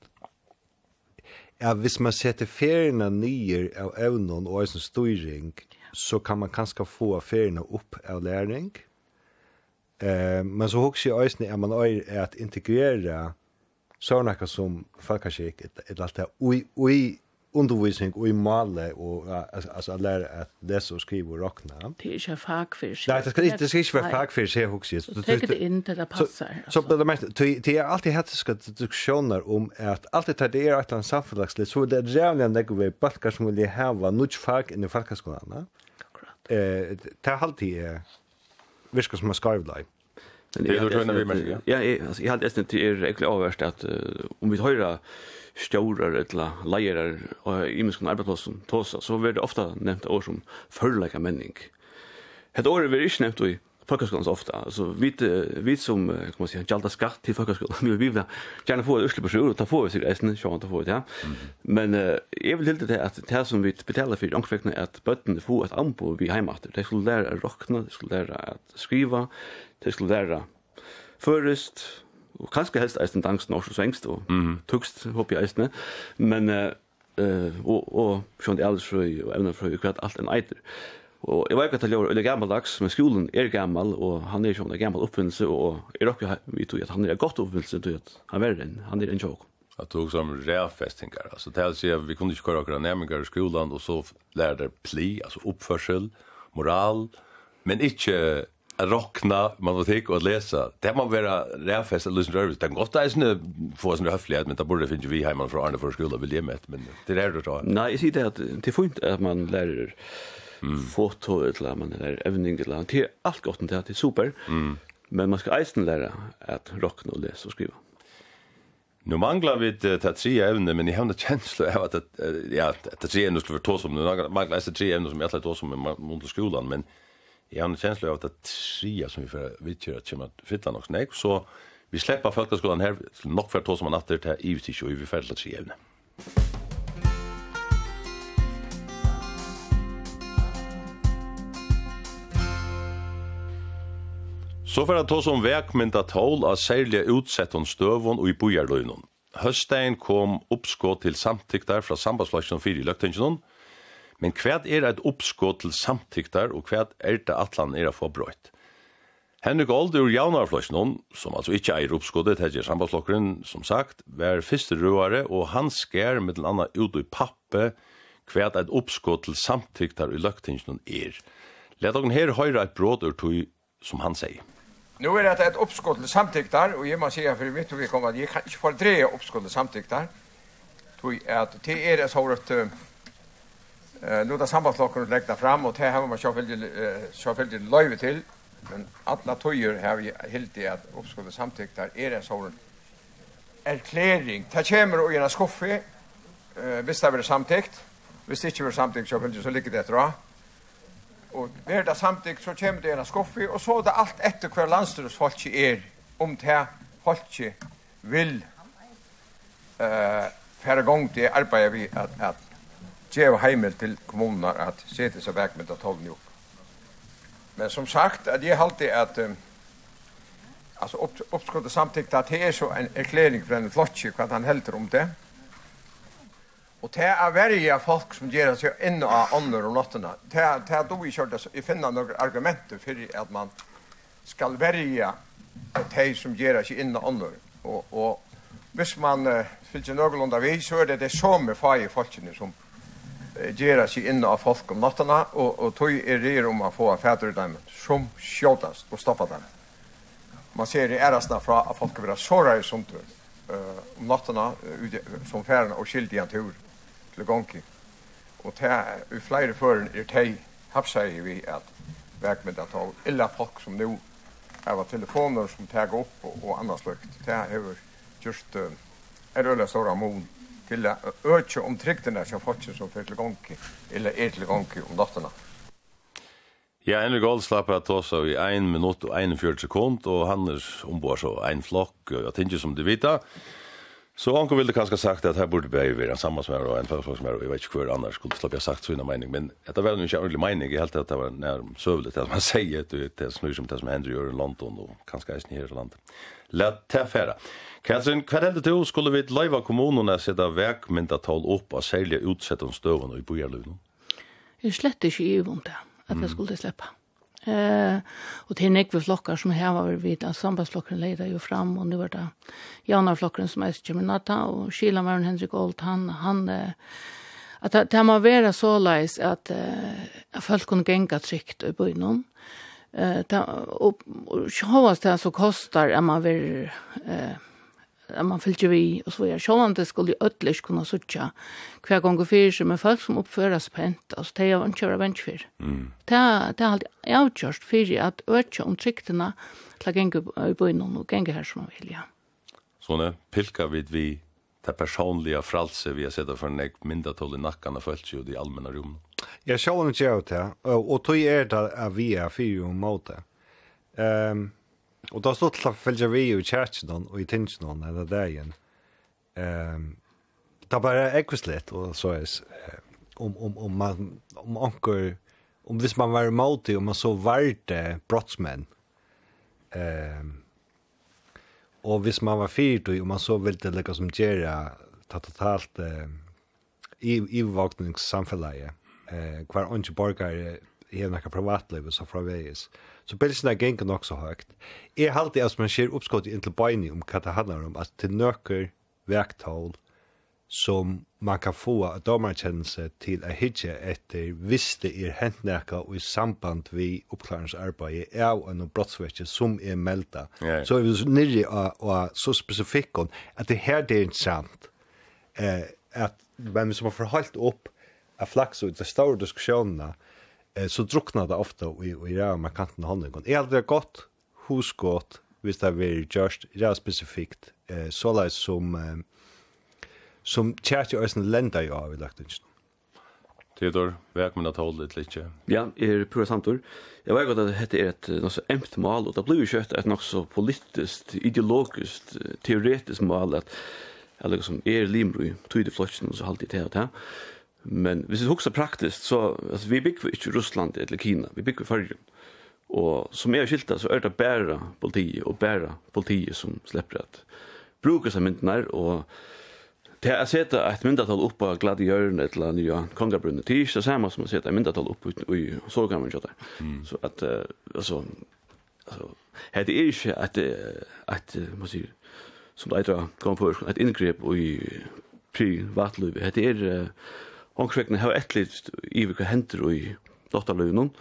Speaker 4: ja, hvis man setter feriene nye av evnen og en styring, så kan man kanskje få feriene opp av læring. Eh, men så hugsi eisini er man er at integrera sånne som folkaskikk, et, et alt det, ui, ui undervisning och i male og altså at lære at lese og skrive og råkne.
Speaker 3: Det er ikke fag for seg.
Speaker 4: Nei, det skal ikke, det skal ikke være fag for seg, sig också.
Speaker 3: Så det inn til det passer.
Speaker 4: Så det mest det er alltid här ska diskussioner om att allt det er et eller annet samhällsligt så det er rævlig enn det går backar som vil ha noe fag inn i folkskolan. Akkurat. Eh det er alltid virker som en skarvlaj.
Speaker 1: Det är då vi märker.
Speaker 5: Ja, jag har alltid det är egentligen avvärst att om vi höra stjórar eller leirar og imenskan arbeidsplassen tosa så blir det ofta nevnt år som førleika menning. Hette året blir ikke nevnt i folkhögskolan så ofta. Alltså vi vi som kan man säga gjalda skatt til folkhögskolan. Vi vil gärna få ett utsläpp och ta få sig resten så ta få det. Men jag vil helt det att det som vi betalar för ankväckna att bötten får ett anbo vi hemmater. Det skulle lära rockna, det skulle lära att skriva, det skulle lära förrest og kanskje helst eisen dansk norsk og svengst og mm tukst, håper jeg eisen. Men, eh, uh, og, og sjånd eldersfrøy og evnefrøy og kvart alt en eiter. Og jeg vet ikke til å gjøre er gammeldags, men skolen er gammel, og han er ikke en gammel oppfinnelse, og jeg råkker vi tog at han er en godt oppfinnelse, tog at han er en, han er en sjåk.
Speaker 1: Jag tog som rævfestingar, altså til å si at vi kunne ikke köra akkurat nærmengar i skolan, og så lærer pli, altså oppførsel, moral, men ikke rockna man vill tycka och läsa. Det man vara räfest att lyssna över. Det går ofta är få sån höflighet men det borde finns vi hemma från Arne för skola vill ge med men det är det då.
Speaker 5: Nej, jag ser det att det får inte att man lär mm. foto eller man lär övning eller det är allt gott det är super. Mm. Men man ska eisen lära att rockna och läsa och skriva.
Speaker 1: Nu manglar vi det att tre ämne, men jag har en känsla av att ja, det tre ämne skulle vara ta som nu manglar det tre ämne som jag alltid tar som i skolan, men jag har en känsla av att trea som vi för vi kör att komma fylla något snäck så vi släpper folkskolan här nog för to som man til till IVT och vi färdar tre ämnen. Så for at ta som vekmynda tål av särliga utsättan stövån og i bojarlöjnen. Høstein kom uppskott til samtyktar fra sambandslagen 4 i løgtingsjonen, Men kvært er eit oppskot til samtyktar, og kvad er det atlan er å få brøyt? Henrik Old ur Javnarfløsnån, som altså ikkje eier oppskottet, heter sambandslokeren, som sagt, var fyrste røare, og han skær med den anna ut i pappe kvært eit oppskot til samtyktar i løktingsen er. Let okken her høyra eit bråd ur tog, som han sier.
Speaker 8: Nu er det et oppskott til samtyktar, og jeg må si for mitt og vi kommer at jeg kan ikke fordreie oppskott til samtyktar, tog at det er et såret Eh nu där sambandslocken lägga fram och det har man själv själv löjve till men alla tojer har vi helt i at oppskuddet samtykt der er en sånn erklæring. Det kommer i en skuffe, eh, hvis det blir samtykt. Hvis det ikke blir samtykt, så, så ligger det etter. Og blir det samtykt, så kommer det en skuffe, og så er det alt etter hver landstyrs folk er, om det folk vil eh, færre gang til arbeidet vi at, at geva heimel til kommunerna att se till så vägmynda tolvni jo. Men som sagt, at jeg halte att um, alltså opp, oppskottet samtidigt att det er så en erklæring for en flottsky vad han helter om det. Och det är värja folk som ger sig in och andra og nottene. Det är, det är då vi kört det, finner några argument för att man skal värja de som gjør sig in av andra. Och, och hvis man uh, fyller sig någorlunda så er det det samme fag i folkene som gjøre seg inn av folk om nattene, og, og tog er det om å få fæter dem som skjøtast og stoppa dem. Man ser i ærestene fra at folk vil ha sårere som tur uh, om nattene uh, som færene og skilt i en tur til gongi. Og te, i flere føren er de hapsa vi at vekmiddag at av illa folk som nå av telefoner som teg opp og, og annars lukt, Det har just uh, er øyla stora mån til å øke om tryggtene som folk som fyrer til gongi, eller er til gongi om nattene.
Speaker 1: Ja, Henrik Gold slapp at oss seg i 1 minutt og 41 sekund, og han er ombord så en flokk, og jeg tenker som du vet da. Så Anko ville kanskje sagt at her burde vi være en sammansmær og en fjørt som er, og jeg vet ikke hver annars skulle slapp jeg sagt sånne mening, men det var jo ikke ordentlig mening, jeg helt at det var nær søvlig til at man sier at det snur som det som hender i London, og kanskje eisen her i landet. La det færa. Katrin, hva heldur du skulle vi leiva kommunene sida vekmyndatall opp av særlig utsettan støvun i bojarluvn?
Speaker 3: Jeg slett ikke i om det, at jeg skulle sleppa. Eh, og til nekve flokkar som heva var vid, at sambandsflokkaren leida jo fram, og nu var det Janarflokkaren som eist Kjeminata, og Kilamaren Henrik Olt, han, han, at det må være så leis at, at folk kunne genga trygt i byn eh, ta, og, og, og, det og, kostar og, man og, og, man fyllde vi, och så var jeg sjålande skulle i ødelig kunne suttja hver gang fyrir seg med folk som oppfører seg pent, altså det är vant kjøra vant fyrir. Mm. Det er alltid avgjørst för att öka om trygtina till att gänga i bøynen och gänga här som man vill. ja.
Speaker 1: Så Sånne, pilka vid vi det personliga fralse vi har sett för en mindre tål i nakkan og følt seg i allmänna rum.
Speaker 4: Jeg sjålande ut det, Och tog er det att vi er fyrir og måte. Um, Og da stod til å følge vi i kjerkjen og i tingene og denne dagen. Um, det bare ekvis litt, og så er om, om, om man, om anker, om hvis man var måltig, om man så var det brottsmenn, um, og hvis man var fyrt, og man så ville det som gjøre, ta totalt uh, i, i vakningssamfunnet, uh, hver åndsborgare, hevna ka privatliv, så fra veis. Så pilsen er gengen nok så høyt. Jeg halte at man ser oppskott inn til beini om hva det handler om, at til nøkker verktall som man kan få av dommerkjennelse til å hitje etter hvis det er hent nekka og i samband vi oppklaringsarbeid er av en brottsverkje som er melda. Så er vi så nirri og, og så spesifikken at det her det er interessant eh, at hvem som har forholdt opp av flaks og det store diskusjonene eh, så druknar det ofta i, i ræva med kanten av hånden. Jeg Är det godt, hos godt, hvis det er just ræva specifikt, eh, så lai som eh, som tjert jo eisen lenda jo av i lagt ikke.
Speaker 1: Tidor, velkommen at holde litt litt.
Speaker 5: Ja, er pura samtor. Jeg vet godt at dette er et nokså emt mal, og det blir jo kjøtt et nokså politisk, ideologisk, teoretisk mal, at jeg liksom er limru, tog i flotsen, og så halte i det og det. Men hvis vi husker praktiskt så alltså vi bygger ikke Russland eller Kina, vi bygger Førgen. Og som er skilta, så er det bare politi og bare politi som slipper at bruker seg myndene og Det er sett et myndatal upp på Gladjørn et eller nya kongabrunne. Det er ikke det samme som å seta et myndatal upp i sorgammen kjøttet. Mm. Så at, altså, altså, det er ikke et, et, må si, som det er kom for, et inngrep i privatlivet. Det er, uh, Onkrekna har et litt i hva henter i dotterlönen.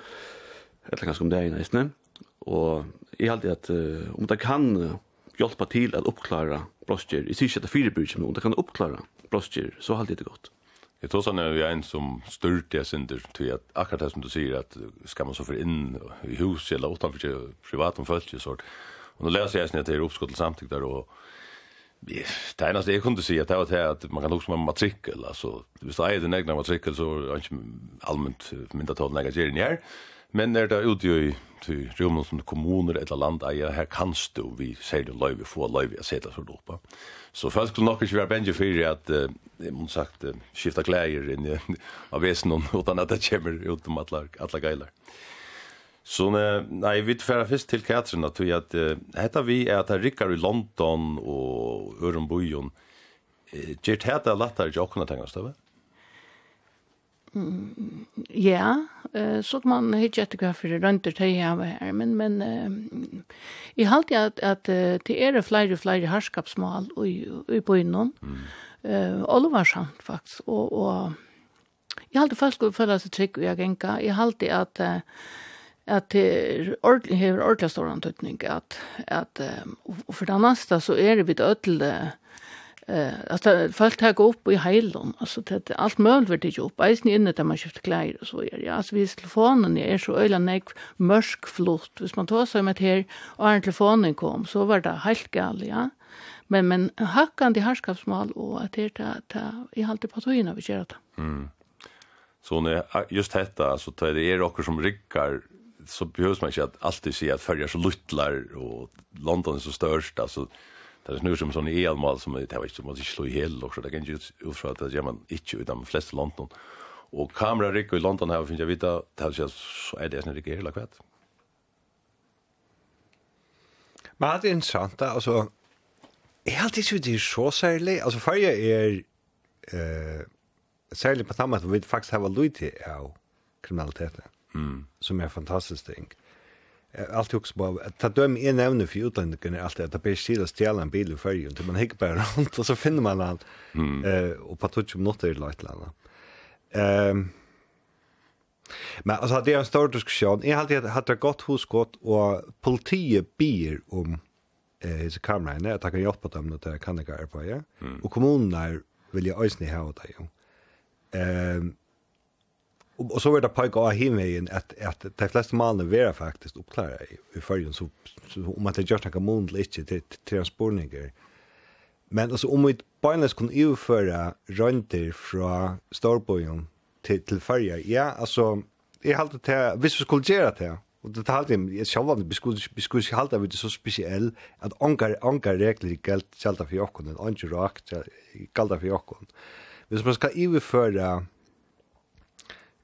Speaker 5: Eller ganske om det er är nästan. Och jag hade at uh, om det kan uh, hjälpa till att uppklara brostjer, i sig att fire bryr men om det kan oppklare brostjer, så hade det godt.
Speaker 1: Jeg tror sånn är vi en som stört jag synder til at akkurat det som du sier, at skal man så for inn i hus eller utenfor privat om følelse, så. Og nå leser jeg sånn at det er uppskott till samtyck där och det eneste jeg kunne si at det var det at man kan också med matrikkel, altså hvis det er den egen matrikkel, så är inte allmänt mynda talen ägare gärning her, men er det ute i rummen som kommuner eller land äger her kan stå vi sier det löjv få löjv jag sätter så då det så folk skulle nog inte vara bänge at, jeg må sagt skifta kläder in av vesen, utan at det kommer utom alle alla geilar. Så nei, vi tar først til Katrin at vi at hetta vi er at rikkar i London og Ørenbojon. Gjert hetta lattar ikke åkne tenga støve.
Speaker 3: Ja, så kan man hitta etter hva for rønter til jeg var her, men, men jeg halte at, at det er flere og flere herskapsmål i bøynen, mm. uh, sant faktisk, og, og jeg halte folk skulle føle seg trygg og jeg jag jeg halte at uh, at det ordentlig, hever ordentlig stor antydning at, at um, for det neste så er det vidt ødel Uh, alltså folk tar opp i heilen, altså, det, alt mulig vil det ikke opp, eisen inne där man skifter klær og så videre, ja, altså, hvis telefonen er så øyla nek mørk flott, hvis man tar seg med her, og en telefonen kom, så var det helt gal, ja, men, men hakkan til herskapsmål, og at det er det, i halte på togene vi gjør det.
Speaker 1: Mm. Så när just detta alltså det är er också som ryckar så behövs man inte att alltid se att följa så luttlar och London är så störst alltså det är snur som sån elmal som det var inte som ska slå i hel och så det kan ju utfra att det man inte utan de flesta London. Och kameraryck i London här finns jag vita det så är det snarare det hela kvätt
Speaker 4: Men det är intressant alltså är alltid så det är så särlig alltså följa är eh särligt på tammat vi faktiskt har lite av kriminaliteten mm. som er fantastisk ting. Allt hooks på att ta döm en ämne för utlänningar allt att det blir sida stjäla en bil i färgen till man hickar bara runt och så finner man han mm. eh och på touch om något är lite landa. Ehm Men alltså det är en stor diskussion. Jag har alltid haft det gott hos gott och politiet ber om eh his kamera när att kan hjälpa dem att det kan det gå på ja. Och kommunerna vill ju ösna ha det ju. Ehm Och, så var det pojkar av himmeln att att de flesta malen vara faktiskt uppklara i, i förrjun så, så om man det gör några månader inte till transportningar. Men alltså om vi bara skulle överföra rönter från Storbojen till, till färja, ja alltså jag halte det, hvis vi skulle göra det och det talte jag själv sjálvan, vi skulle skulle halte vi det så speciell att ongar, ongar regler gällt galt för jokken, och inte rakt galt för jokken. Hvis man ska överföra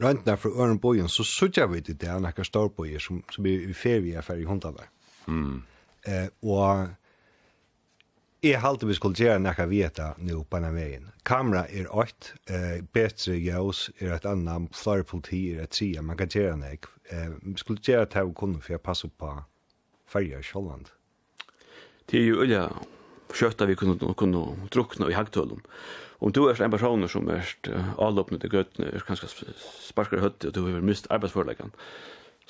Speaker 4: røntene fra Ørenbojen, så sørger vi til det er noen storbojer som, som vi, vi fer vi er ferdig hundene. Mm. Eh, og jeg halte vi skulle gjøre noe vi etter nå på denne veien. Kamera er åkt, eh, bedre ljøs er et annet, flere politi er et tredje, man kan gjøre noe. Eh, vi skulle gjøre det vi kunne, for jeg passer på ferger i Kjolland.
Speaker 5: Det er jo øye, kjøttet vi kunne, kunne drukne i hagtølen om du er en person som er allåpne til gøttene, er kanskje sparker høtt, og du har mist arbeidsforleggene,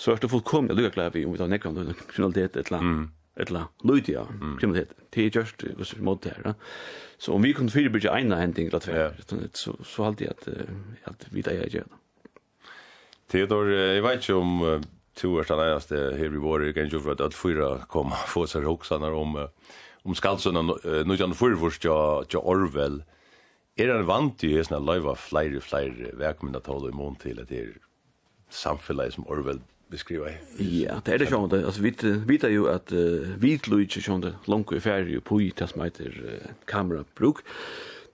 Speaker 5: så er du fullkomlig lykke glad vi om vi tar nekker om kriminalitet et eller annet. et eller lydig av kriminalitet. Det er just hos mot det her. Så om vi kunne fyrbyrge ene hending, så, så halte jeg at, at vi da er gjør det.
Speaker 1: Theodor, jeg vet ikke om to år siden jeg stod her i vår, jeg kan ikke for at alt fyra kom få seg hoksaner om, om Skalsson og Nujan Fyrfors til Orwell. Mm er det vant jo hesna løyva flere, flere verkmynda tål i mån til at det er samfunnet som Orwell beskriva.
Speaker 5: Ja, det er det sjående. Altså, vi vet jo at uh, vi tror ikke sjående langt i ferie og på i det som heter uh, kamerabruk.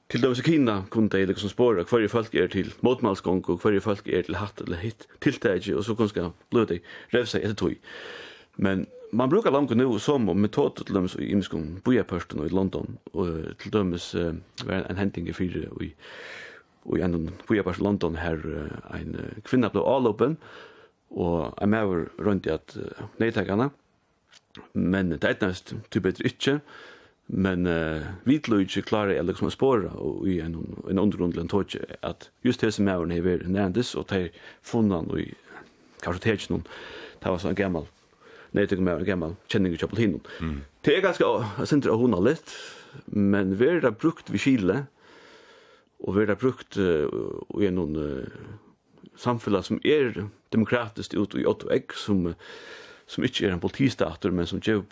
Speaker 5: Til dømes i Kina kunne de liksom spåra hver folk er til motmalsgong og hver folk er til hatt eller hitt tiltag, og så kunne de bløde revse etter tog. Men man brukar långt nu som om metod till dem så i imskum boja i London och till dömes uh, var en händing i fyra och och en på i London här uh, en uh, kvinna blev all open och jag mer runt i att uh, nejtagarna men det är näst typ bättre inte men uh, vitlöjtje klarar jag liksom spåra och i en, en undergrundlig touch att just det som är när vi är närmast och det funnan och i kanske det är inte någon det var så en gammal nej jag med gammal känner ju chapel hinnon. Det är ganska sent att hona lite men vi har brukt vi skille och vi har brukt och i någon samfällan som är demokratiskt ut i 8 x som som inte är en politistater men som ger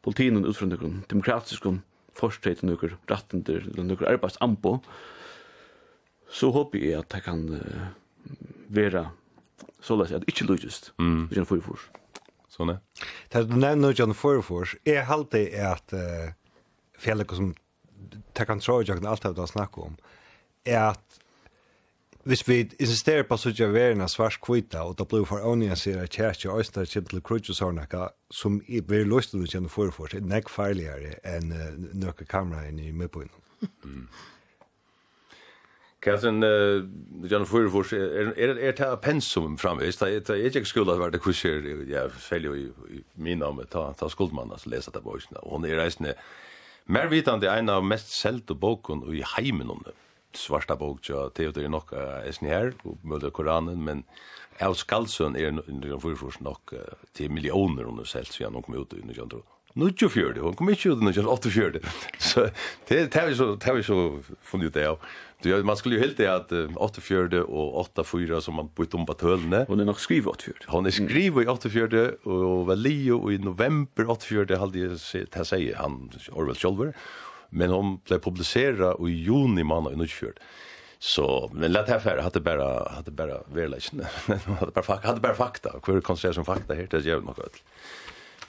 Speaker 5: politinen utifrån den demokratiska forstheiten nukur ratten til nukur arbeidsambå, så håper jeg at jeg kan uh, være såleis at ikke lujist, mm. hvis jeg får i fors
Speaker 1: så nej.
Speaker 4: Det du nu John Forfors, er alltid att uh, fjellet som ta kontroll jag jeg alt det snakker om, är att hvis vi insisterer på så gjør verden svart kvita, og da blir vi for ånien sier at kjæreste og øyne kommer til krutje og sånne, som vi er løst til å kjenne forfors, er nek farligere enn uh, noen kamera i midtbøyden. Mm.
Speaker 1: Kassen Jan Furfors er er er ta pensum framvis. Ta ta er ikke skola vart det kusher ja seljo i min name ta ta skuldmann as lesa ta boysna. Hon er reisne mer vitande ein av mest seldu bokun i heimen om det. Svarta bok ja Theodor er nok sni her og møter Koranen men Elf Skalsson er Jan Furfors nok til millioner under selt så han kom ut i 1900. 94, hon kom ikke ut i 1984. Så det har vi så, det har vi så funnet ut det av. Du, man skulle jo helt det at 84 og 84 som man bytte om på tølene.
Speaker 5: Hon er nok skrivet 84.
Speaker 1: Hon er skrivet i 84 og var lio i november 84, halde jeg sett, å si, han Orwell Kjolver. Men hon ble publiseret i juni måned i 94. Så men lätt här för hade bara hade bara verkligen hade bara fakta hade bara fakta hur konstaterar som fakta här det gör något.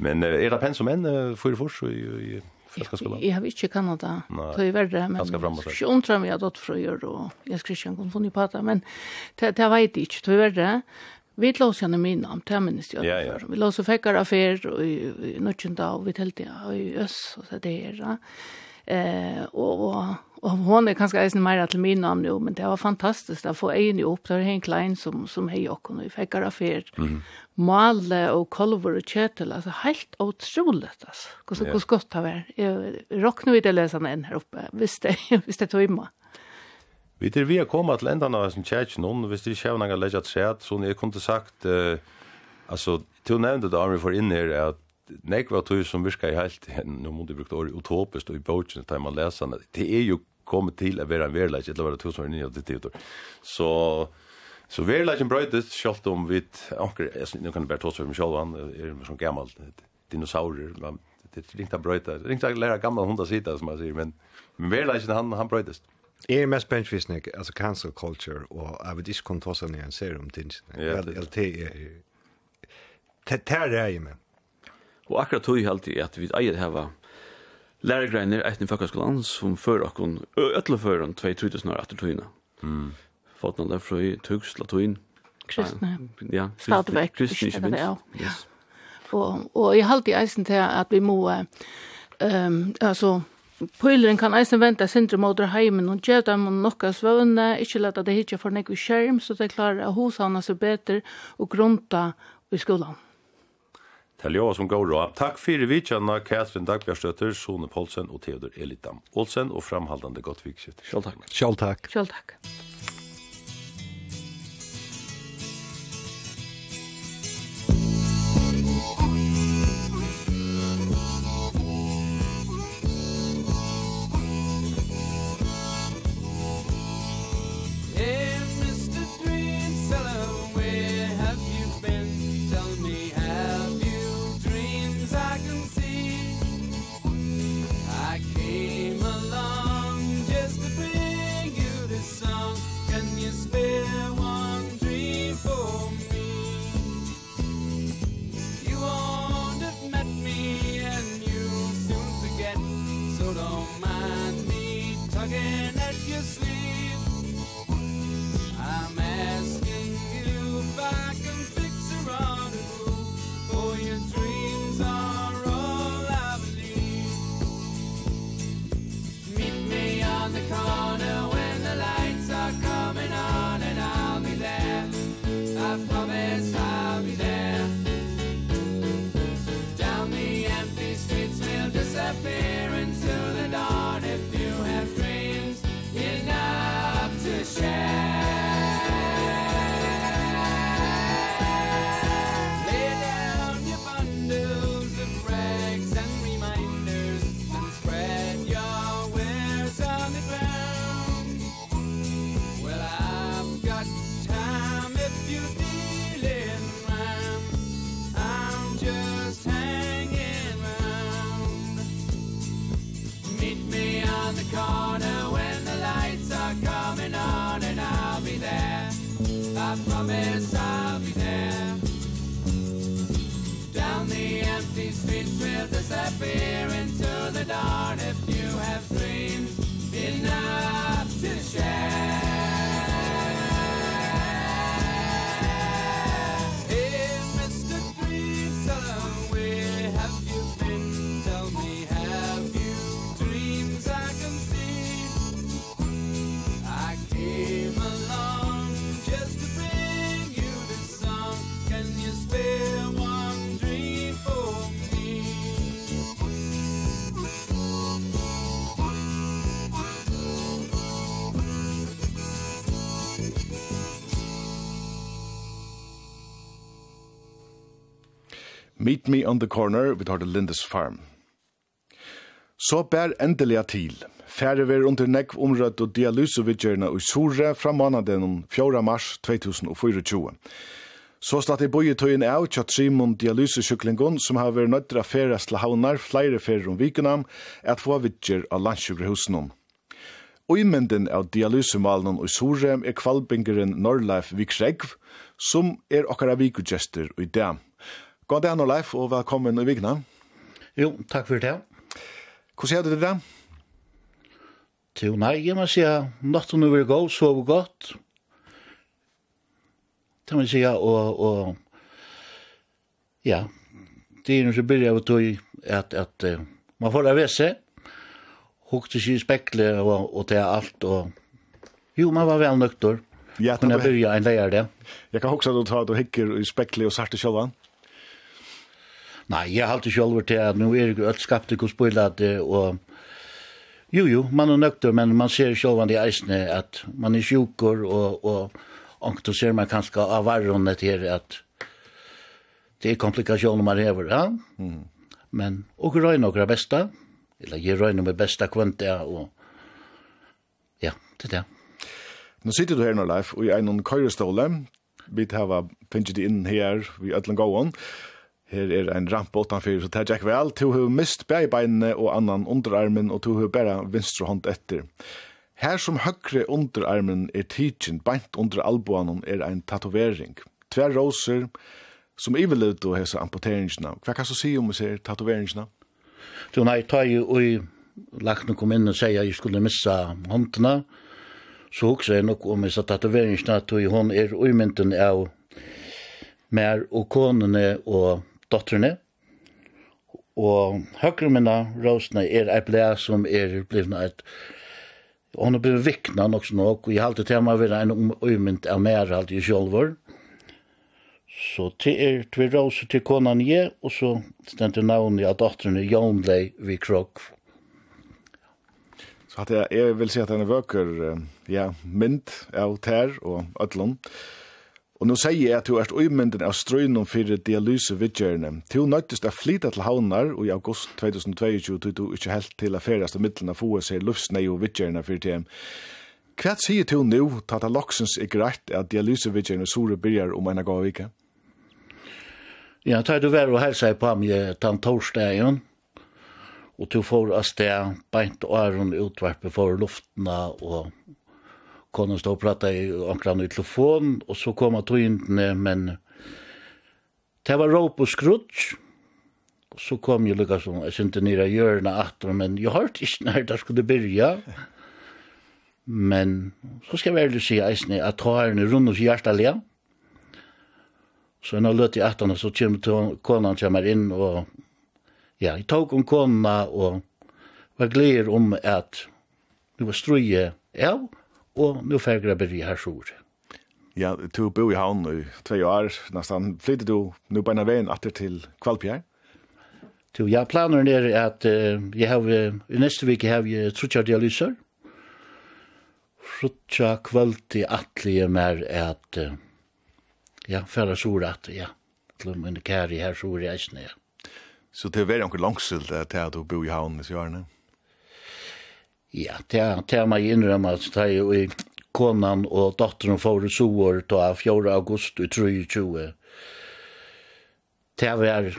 Speaker 1: Men er det pensum enn for for så i Franskaskolan?
Speaker 3: Jeg har ikke Kanada, det er verre, men jeg ikke undra meg at det fra gjør, og jeg skal ikke kunne funnet på det, men det vet jeg ikke, det er verre. Vi låser henne min namn, det minnes jeg ja. Vi låser fekkar affær i Nortjenda, og vi telte i Øst, og det er det. Eh, og Og hon er kanskje eisen meira til min namn jo, men det var fantastiskt att få egen upp. Det var en klein som, som hei och og vi fikk affär. Mm. Male og kolver og kjøtel, altså helt otroligt, altså. Hvordan yeah. Hos godt det var. Jeg råkner vidt å lese den her oppe, hvis det, hvis det tog imma.
Speaker 1: Vi er vi har kommet til enda av sin kjæk noen, hvis det ikke er noen legger så jeg kunne sagt, uh, altså, til å nevne det da vi får inn her, at nek var tog som virka i helt, nu må du brukt året utopiskt og i bogen, tar man läsarna, det är ju kommit till å være en verleik, eller vara som var nye til tid. Så, så verleiken bröjdes, selv om vi, anker, nu kan det bara ta som om kjallvan, är det som gammal dinosaurer, man, det ringt han bröjta, ringt han lära gamla hundar sida, som man sier, men, men verleiken han, han bröjdes.
Speaker 4: Er mest benchvisnig, altså cancel culture, og jeg vet ikke kun ta seg ser om tingene. Ja, det er det. Det er det jeg med.
Speaker 5: Og akkurat tog jeg alltid at vi eier heva lærergreiner etter i folkeskolan som før okkon, ødla før om 2000 år etter togina. Mm. Fått noen derfra i tugs, latuin.
Speaker 3: Kristne.
Speaker 5: Ja,
Speaker 3: kristne,
Speaker 5: kristne ikke minst.
Speaker 3: Ja. Og, og jeg halte i eisen til at vi må, um, altså, Pøyleren kan eisen vente sindre måter heimen og gjør dem og nokka svøvne, ikke lette det hitje for nekve skjerm, så det klarer å hos hana seg bedre og grunta i skolan.
Speaker 1: Til jo som går råd. Takk fyrir vidtjana Katrin Dagbjørstøtter, Sone Poulsen og Theodor Elitam Olsen og framhaldende godt vikskift.
Speaker 5: Kjell takk.
Speaker 4: Kjell takk.
Speaker 3: Kjell takk.
Speaker 2: Meet me on the corner, vi tar til Lindes Farm. Så bær endelig til. Færre ver under nekv omrødt og dialysevidgjørene i Sore fra måneden 4. mars 2024. Så slatt i bøyetøyen av tja trimon dialysesyklingen som har vært nødt til å færes til havnar flere færre om vikenam at få vidgjør av landsjukrehusen Og i mynden av dialysemalen i Sore er kvalbingeren Norleif Vikregv, som er okkara vikudgjester i dag. God dag, Norleif, og velkommen i Vigna.
Speaker 9: Jo, takk for det.
Speaker 2: Hvordan er det det?
Speaker 9: Jo, nei, jeg må si at natten er i går sov godt. Det må jeg si, og, og ja, det er noe som begynner av tog at, at uh, man får det vese, hukte seg i spekle og, og til alt, og jo, man var vel nøkter. Ja, kunne jeg begynne en leier det.
Speaker 2: Jeg kan huske at du tar at du hikker i spekle og sarte sjølvan. Ja.
Speaker 9: Nei, jeg har alltid sjølver til at nå er det alt skapte hvor spillet og jo, jo, man er nøkter, men man ser sjølver i eisene at man er sjukker og, og og ser man kanskje av varrene til at det er komplikasjoner man hever, ja. Mm. Men, og røy nok er besta, eller jeg røy nok er besta kvant ja, og ja, det er det.
Speaker 2: Nå sitter du her nå, Leif, og jeg er noen køyreståle. Vi tar finnes det inn her, vi er til gåen. Her er en rampe utanfyr, så det er vel. To har mist beinene og annan underarmen, og to har bare vinstre hånd etter. Her som høyre underarmen er tidsin, beint under alboanen, er en tatovering. Tver roser, som ivelevd og hese amputeringsna. Hva kan du si om vi ser tatoveringsna?
Speaker 9: Jo, nei, ta jo i lakne kom inn og sier at jeg skulle missa håndene, så hukse jeg nok om hese tatoveringsna, tog hon er uimynden av mer og konene og dotterne, og høyre minna rosene er ei blei som er blivna et hon har blivit vikna nok så nok, og jeg halte til meg vera en umynt av mer alt i sjolvor. Så til er tve rose til konan je, og så stendte navnet av dotterne Jonley vi krok.
Speaker 2: Så at jeg, jeg vil si at denne vøker, ja, mynd av ter og ødlån. Og nå sier jeg at du er uimynden av strøynum fyrir dialyse vidgjørende. Du nøytist å flyta til havnar og i august 2022 tog du ikke helt til å ferast av middelen av FOA seg luftsnei og vidgjørende fyrir TM. Hva sier du nå, tatt av loksens er greit at dialyse vidgjørende sore byrjar om en gav vika?
Speaker 9: Ja, tar du vær og helsa på meg tann torsdagen, og du får av sted beint og æren utvarpe for luftna og kunne stå og prata i ankran i telefon, og så kom jeg inn, men det var råp og skrutsk, og så kom jeg lukka som, jeg synte nira hjørna atter, men jeg hørte ikke når det skulle byrja, men så skal jeg ærlig si eisne, at tårene rundt hos hjertalega, så når jeg løt i atter, så kommer konan kommer inn, og ja, jeg tok om kona, og var gleder om at det var strøye, ja, og nu færger jeg beri her sjord.
Speaker 2: Ja, du bo i havn i tve år nesten. Flytter du nu på ena vägen åter till Kvalpjär?
Speaker 9: Du, ja, planen er at uh, jeg har, i neste vik har vi trutja dialyser. Trutja kvöld i atlige mer at, uh, ja, färra sjord at, ja, til min kär i här sjord i ja.
Speaker 2: Så det är väl langsilt långsild att du bo i havn i sjörnen? Ja,
Speaker 9: det er, det er meg innrømme at det er i konan og dotteren får for soår ta 4. august i 23. Det er vær,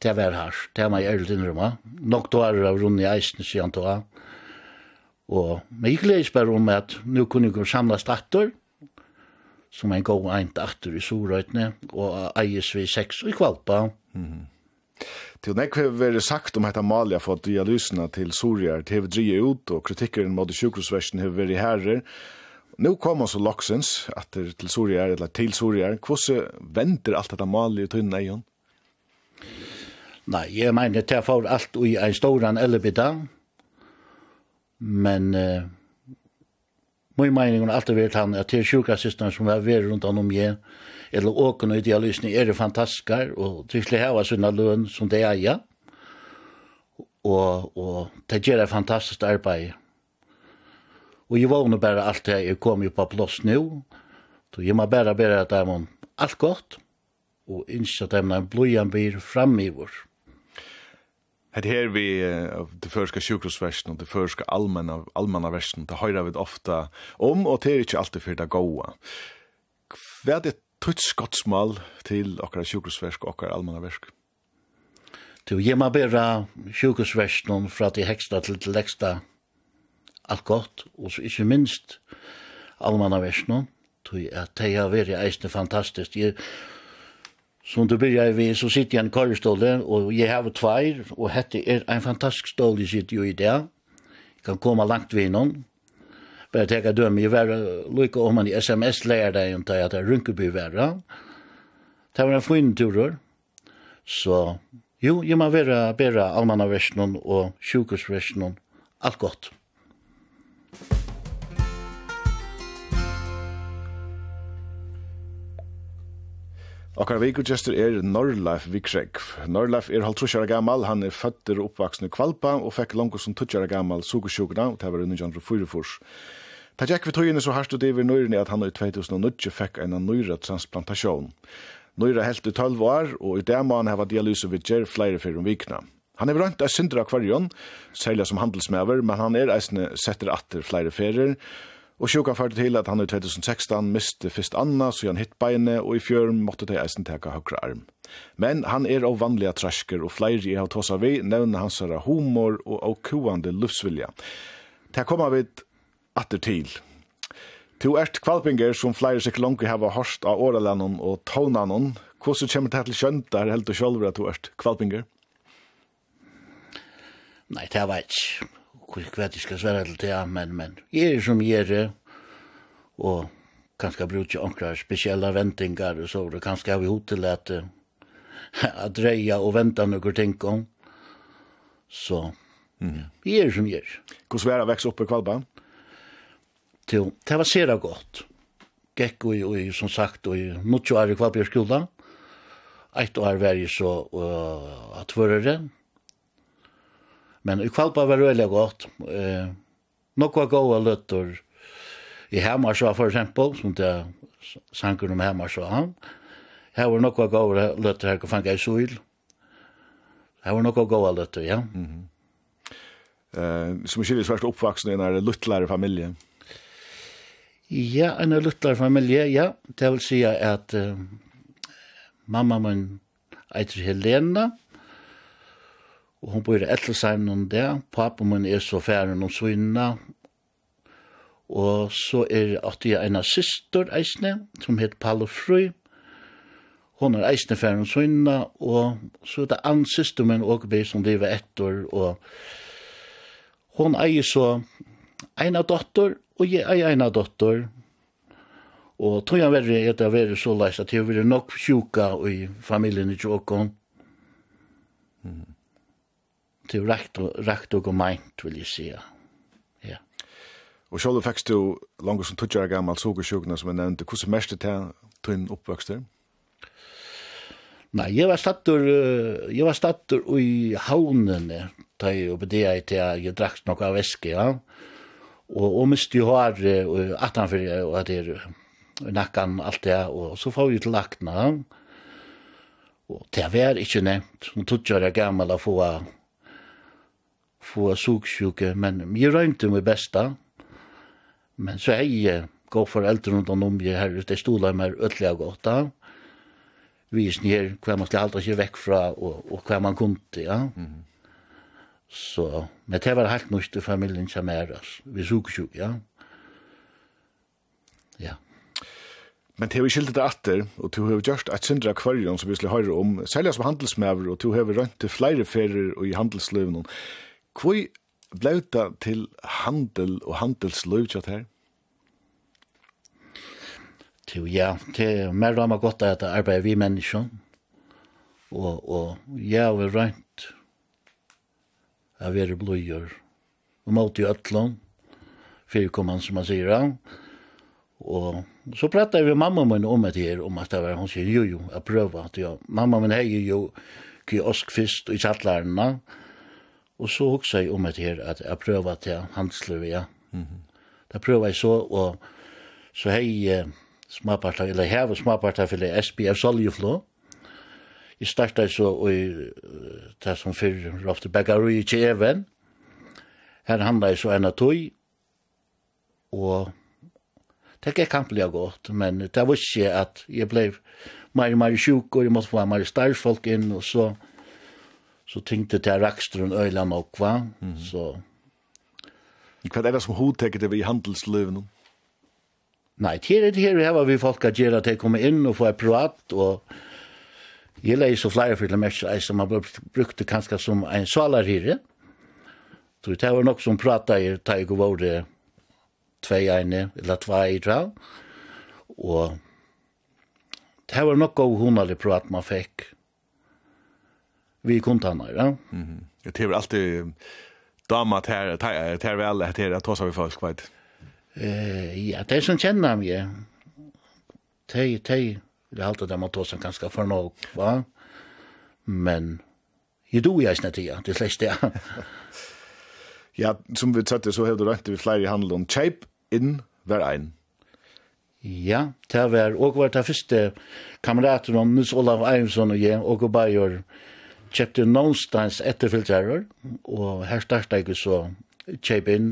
Speaker 9: det er vær her, det er meg ærlig innrømme. Nok da er det av rundt i eisen siden da. Og men jeg gleder bare om at nå kunne jeg samle datter, som en god eint datter i Sorøytene, og eies vi seks i Kvalpa.
Speaker 2: Mm Til nek har vært sagt om hetta Malia for fått dialysene til Soriar til vi drige ut, og kritikkeren mot sjukhusversen har vært herrer. Nå kom så loksens, at det til Soriar, eller til Soriar, hvordan venter alt dette Malia i tøyne eion?
Speaker 9: Nei, jeg mener til jeg får alt i en storan elebidda, men uh, min mening har alltid vært han at det er som har vært rundt om jeg, eller åken og idealysene er det fantastiske, og tryggelig hava sånne løn som det eia, og, og det gjør det fantastisk arbeid. Og jeg vågner bare alt det, jeg kom jo på plass nå, så jeg må bare bare at det er alt godt, og innskje at det er en blodjan blir framgiver.
Speaker 2: Det her vi av det første sjukhusversen og det første allmänna, allmänna versen, det høyrer vi ofta om, og det er ikke alltid for det gode. Hva er det tutt skottsmål til okkara sjukhusversk og okkar allmanna versk?
Speaker 9: Du gir meg bare sjukehusversen fra til heksta til til leksta alt godt, og så ikke minst allmanna versen, tog at det har vært eisne fantastisk. Jeg, som du byrjar vi, så sitter jeg i en korreståle, og jeg har tveir, og hette er en fantastisk stål jeg sitter jo i det. Jeg kan komme langt ved noen, bare teka døme, jeg var lykka om man i sms leir deg om det at jeg rynkeby vera. Det var en fin turer, så jo, jeg må være bare almanna versjonen og sjukehusversjonen, alt godt.
Speaker 2: Thank Okkar vikugestur er Norrleif Vikskjegg. Norrleif er halvtrusjara gammal, han er føtter og oppvaksne kvalpa og fekk langt som tutsjara gammal sugesjukna, og det var under andre fyrfors. Ta tjekk vi tøyene så harst og det var nøyrene at han i 2009 fekk en nøyra transplantasjon. Nøyra helt i 12 år, og i det må han hava dialyse vid gjer flere fyrir om vikna. Han er rønt av syndra akvarion, særlig som handelsmever, men han er eisne setter atter flere fyrir, Og sjuka førte til at han i 2016 miste fyrst Anna, så han hitt beine, og i fjøren måtte de eisen teka høyre arm. Men han er av vanlige trasker, og flere i av tåsa vi nevner hans herre humor og av kuande livsvilja. Det kommer vi atter til. To ert kvalpinger som flere sikkert langt hava hørst av åralannen og tånannen. Hvordan kommer det til skjønt der helt og sjølver at to ert kvalpinger?
Speaker 9: Nei, det var ikke hva jeg skal svare til det, men, men jeg er som är och og kanskje bruker onkra spesielle ventingar, og så det kanskje har vi hod til at, at dreia og venta noen ting om. Så, mm. jeg er som jeg er.
Speaker 2: Hvordan var det å vekse opp i Kvalba?
Speaker 9: Til, det var sera godt. Gekk og, og som sagt, og i 90 år i Kvalba skolan. Eitt år var jeg så uh, at førere, Men i kvalpa var veldig godt. Eh, nokva gåa løtter i Hemarsva, for eksempel, som det sanker om Hemarsva. Her var nokva gåa løtter her kan fanga i Suil. Her var nokva gåa løtter, ja. Mm -hmm.
Speaker 2: Eh, som skiljer svært oppvaksne i en luttlare familie.
Speaker 9: Ja, en luttlare familie, ja. Det vil si at uh, mamma min eitir Helena, Og hon bor i Etelsheim om det. Pappa min er så færen om svinna. Og så er at jeg en av syster eisne, som heter Palle Frøy. Hon er eisne færen om svinna, og så er det annen syster min Åkeberg som lever etter, og hon eier så en av dotter, og jeg eier en av dotter. Og tog jeg verre er det verre så leis at jeg vil nok sjuka i familien i Tjåkon. Mm til rakt og, rakt og gemeint, vil jeg si. Ja.
Speaker 2: Og selv fikk du langt som tutsjere gammel sugersjukene som jeg nevnte. Hvordan mest det til din oppvøkst der?
Speaker 9: Nei, jeg var stattur, jeg var stattur i havnene, da jeg oppe det jeg til jeg drakk nok av væske, ja. Og, og mist jo har atanfor, og at jeg nakkan alt det, og så får vi til lakna, ja. Og det var ikke nevnt. som tog jeg gammel å få få suksjuke, men jeg røynte meg besta, men så er jeg gå for eldre rundt om jeg her, det stoler meg øtlige godt da, Vi snir hva man skal halte seg vekk fra og, og hva man kunde, ja. Mm -hmm. Så, men det var helt nøyst i familien som er, altså, vi suksjuk, ja. Ja.
Speaker 2: Men det har vi skiltet det atter, og du har gjort et syndra akvarium som vi skulle høre om, særlig som handelsmæver, og du har rønt til flere ferier og i handelsløven. Hvor ble det til handel og handelsløv tjatt her?
Speaker 9: Jo, ja, det er mer rammer godt at jeg arbeider vi mennesker. Og, og ja, vi rønt av være bløyer. Og måte i øtlån, fyrkommand som man sier av. Og så pratar vi mamma min om det her, om at det var, hun sier jo jo, jeg prøver at jeg, mamma min hei jo kiosk først i sattlarna, og Og så hugsa jeg om et her, at jeg prøver til handsler, ja. Mm -hmm. Da prøver jeg så, og så hei eh, smaparta, eller heve smaparta det SPF Soljeflå. Jeg starta så, og det som fyrir ofte beggar i Kjeven. Her handla jeg så enn tøy, og det gikk kampelig godt, men det var ikke at jeg blei mer og mer sjuk, og jeg måtte få mer starfolk inn, og så så tänkte jag rakstrun øyla nok, va mm. så
Speaker 2: Hva er det som hodtekket det vi i handelsløven?
Speaker 9: Nei, det er det her, her var vi folk at gjøre at jeg kom inn og få et privat, og jeg leier så flere fyrir mest eis som man brukte kanskje som en salar her. Så det var nok som prata i teig og våre tvei ene, eller tvei i trav, og det var nok av hundalig prat man fikk vi kontanter, ja.
Speaker 2: Mhm. -hmm. det är alltid damat här, här vel väl her, det tar vi folk vet.
Speaker 9: Eh, ja, det är som känner ja. Tej tej det er alltid det man tar som ganske för nog, va? Men jeg då jeg snett ja, det släpps det.
Speaker 2: Ja, som vi tatt så hevde rønt vi flyr i handel om shape in var ein.
Speaker 9: Ja, det var og var det første kamerater om Nils Olav Eimsson og jeg, og bare gjør kjøpte någonstans etterfylgjerrør, og her startet jeg så kjøp inn,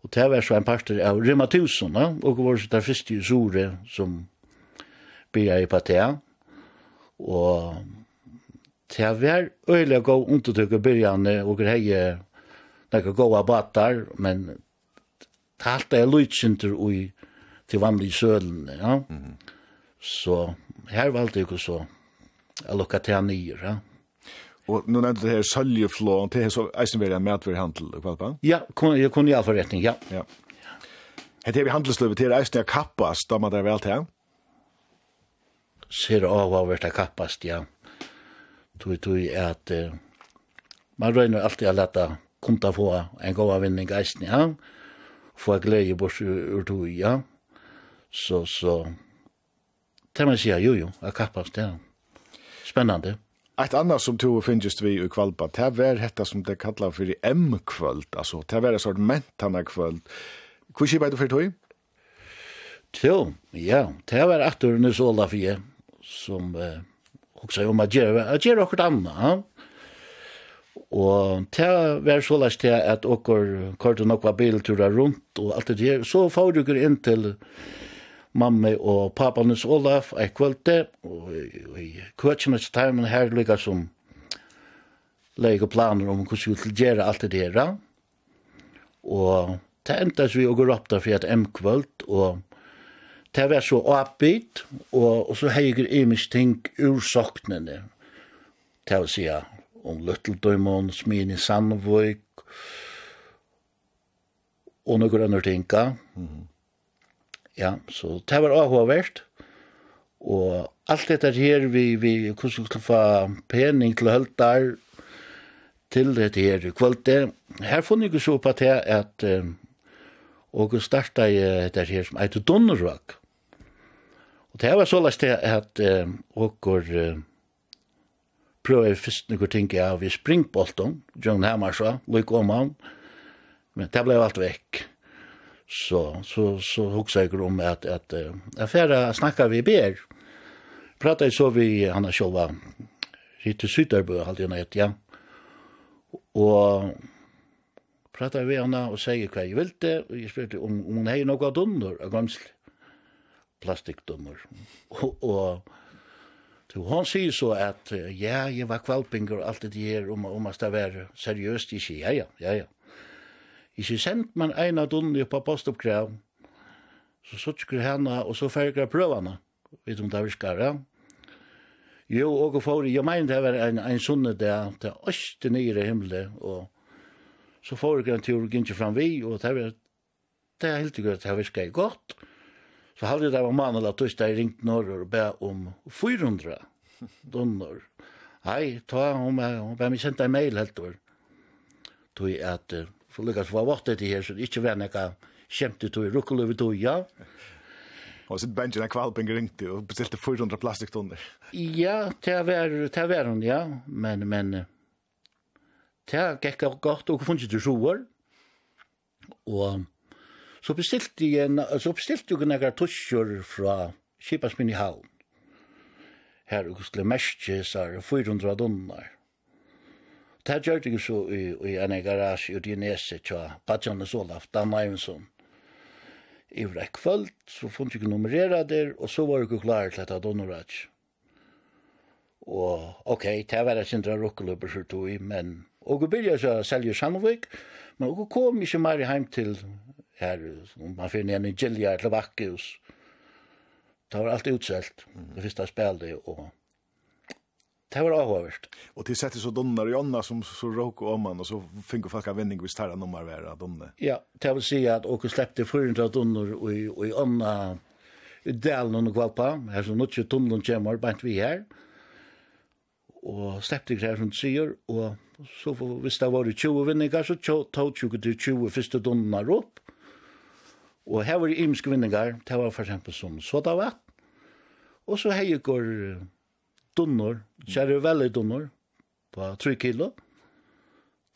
Speaker 9: og det var så en parter av Rima Tusen, og det var så det første sore som bygde i Patea, og det var øyelig å gå undertøk i begynnene, og det hei nekka gåa batar, men det halte jeg lydsinter ui til vanlig sølen, ja. Mm -hmm. Så her valgte jeg så å lukke til han nye, ja.
Speaker 2: Og nu nevnte det her søljeflå, det er så eisen veri en medverhandel, kvalpa?
Speaker 9: Ja, jeg kunne i all forretning, ja.
Speaker 2: ja. Hette er vi handelsløyve til eisen er kappast, da man er vel til?
Speaker 9: Ser av hva vært er kappast, ja. Tui, tui, at uh, man røyner alltid å lette kunta få en god vinning eisen, ja. Få glede bort ur tui, ja. Så, så, det man sier, jo, jo, er kappast, ja. Spennende.
Speaker 2: Ett annat som tog finnes vi i kvalpa, det var detta som det kallar för M-kvöld, alltså det var en mentana kvöld. Hur kibar du för tog?
Speaker 9: Jo, ja, det var att du nu sålda för jag som eh, också om att göra, att göra något annat. Ja? Og det var så lest til at okkur kortet nok bilturer rundt og alt det der. Så får du inn til mamma og pappa papanes Olaf ei kvölde, og i kvötsjumets taimen her lykka som leik og planer om hvordan vi vil gjøre alt det her. Og det endas vi å gå opp der for et M-kvöld, og det var så oppbytt, og, og så heiger imis ting ur soknene. Det vil si om Lutteldøymon, Smini Sandvøk, og noen andre tinga. Mm -hmm. Ja, så det var avhåverst. Og alt dette her, vi, vi kunne skulle få pening til høldar, til dette her kvalitet. Her funnet jeg så på det at um, og jeg startet dette her som heter Donnerøk. Og det var så lest det at um, og um, prøver først noen ting av i springbolten, John Hammar Luke Oman, men det ble alt vekk så så så huxar jag om att att affära snacka vi ber. Prata så vi han har själva lite sytterbö halt jag vet ja. Och prata vi henne och säger vad jag ville och jag spelar om om hon hade några dunder av gamsl plastikdunder. Och, och Så hon sier så at, ja, jeg var kvalpinger og alt det her, om, om at det var seriøst, ikke, ja, ja, ja, ja. Ikke sendt man eina dunne på postoppkrav, så suttsker henne, og så ferger prøvene, vet om det virker, ja. Jo, og for, jeg mener det var en, en sunne der, det er nere nyere himmel, og så får jeg en tur og gikk fram vi, og det var, det er helt godt, det virker godt. Så halde det var mann eller tøst, jeg ringte norr og be om 400 donner. Hei, ta, hun, hun, hun, hun, hun, hun, hun, hun, hun, hun, hun, hun, for lykkes var vart det her, så det ikke var noe kjemte tog, rukkele over tog, ja.
Speaker 2: Og så bensin en kvalpen ringte og bestilte 400 plastiktonner.
Speaker 9: Ja, det var, det var hun, ja, men, men, det gikk godt, og funnet til sjoer, og så bestilte jeg, så bestilte jeg noen tusjer fra Kipasmin i Havn. Her, og skulle merke seg 400 donner. Det gjør gjorde så i, i en garasje ute i Neset till Badjanes Olaf, Dan Eivensson. I var ett så funnet jeg numrera der, og så var jag klar til att ha Og ok, det var jeg sindra rukkeløper så tog i, men og vi begynte så å selge Sandvik, men jag kom ikke mer hjem til her, här, man finner en i gilja eller Vakkehus. Det var alltid utselt, det første spelet og Det var avhåverst.
Speaker 2: Og til sette så donner i ånda som så råk og man, og så finner folk av vending hvis tæra nummer være donne.
Speaker 9: Ja, det vil si at åker sleppte 400 donner og i ånda i delen under kvalpa, her som nutje tunnelen kommer, bant vi her, og slepte her som sier, og så hvis det var 20 vinningar, så tog 20 til 20 første donner opp, og her var det imenske vinningar, det var for eksempel som sodavatt, og så hei går dunnor, kjære veldig dunnor, på 3 kilo.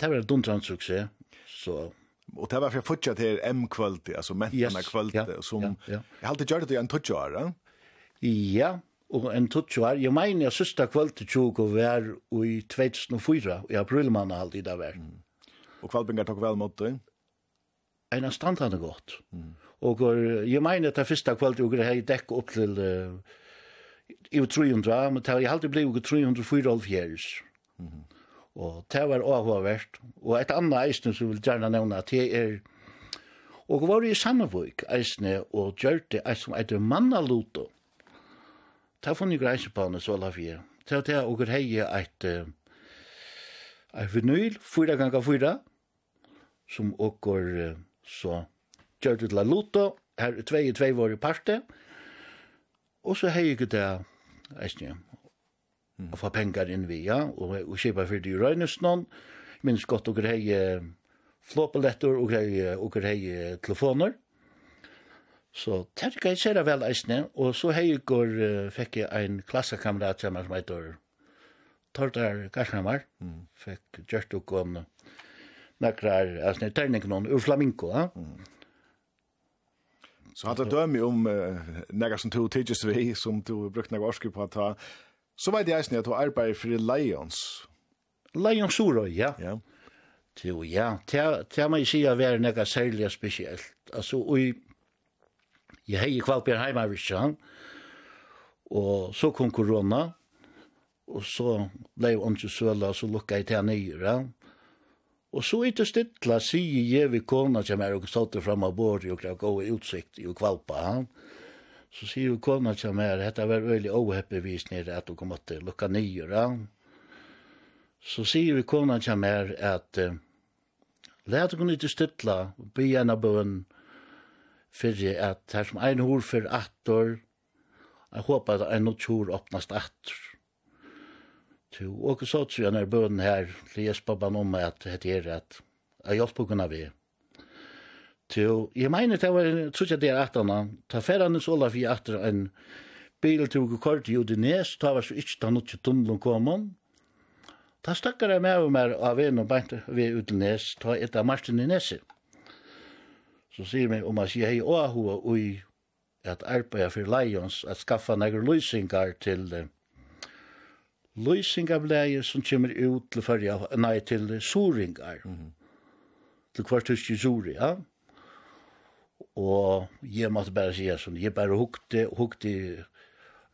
Speaker 9: Det var en duntransukse, så...
Speaker 2: Og det var for jeg fortsatt her M-kvalitet, altså mentene
Speaker 9: yes,
Speaker 2: kvalitet,
Speaker 9: ja,
Speaker 2: som...
Speaker 9: Ja, ja.
Speaker 2: Jeg alltid gjør det i en tutsjoar, ja?
Speaker 9: Ja, og en tutsjoar. Jeg mener jeg sørste kvalitet tjog å være i 2004, i april man har alltid det vært. Mm.
Speaker 2: Og kvalbinger tok vel mot deg?
Speaker 9: En av standene godt. Mm. Og jeg mener at det første kvalitet og det her dekk opp til... Uh, i 300, men det har alltid blivit 304 Mm -hmm. Og det var avhåverst. Og et annet eisne som vil gjerne nevne at det er Og var i Sandvik eisne og gjørte eis som etter mannaluto. Ta funnig greise på henne så la fire. Ta ta og hei eit eit vinyl, fyra ganga fyra, som okkur så gjørte til luto. Her tvei tvei var i parte, Og så hei ikke det, eisne, å få pengar inn via, og, og kjipa for det i røynesnån, minst godt og grei flåpaletter og grei, og grei telefoner. Så terka jeg ser vel eisne, og så hei går, uh, fikk jeg en klassekamerat som heter Tortar Garshamar, mm. fikk gjørt og om nekrar, altså, terning noen ur flaminko, ja. Mm
Speaker 2: Så hadde dømme om uh, nekker som tog tidsis vi, som du brukte nekker årsku på at ta, så vet jeg eisen at du arbeider for Lions.
Speaker 9: Lions Sura, ja.
Speaker 2: Ja.
Speaker 9: Jo, ja. Det må jeg si at vi er nekker særlig spesielt. Altså, og jeg hei kvalper heima, visst han, og så kom korona, og så blei ånden søla, og så lukka jeg til han nye, Og så ikke stilla sier jeg vi kona til meg og stått fram av bordet og krev gode utsikt i kvalpa han. Så sier vi kona til meg, dette var veldig åheppevis nere at du kom til lukka nyer han. Så sier vi kona til meg at uh, let hun ikke stilla by en av bøn, fyrir at her som ein hår for attor, jeg håper at en og tjor åpnast attor. Tu og så tror jag när bön här les på banom att det er at Jag hjelp på kunna vi. Tu jeg menar det var tror jeg det är han ta ferran så la vi efter en bil tog kort ju det näst ta var så inte ta något tunnelen komon. Ta stakkar jeg med och av en och beint vi ut ta et av Martin i nässe. Så sier mig om man säger hej och hur och att arbeta för Lions att skaffa några lösningar till løysingableie som kommer ut til fyrja, nei, til soringar, mm -hmm. til kvart hus sori, ja. Og jeg måtte bare si sånn, jeg bare hukte, hukte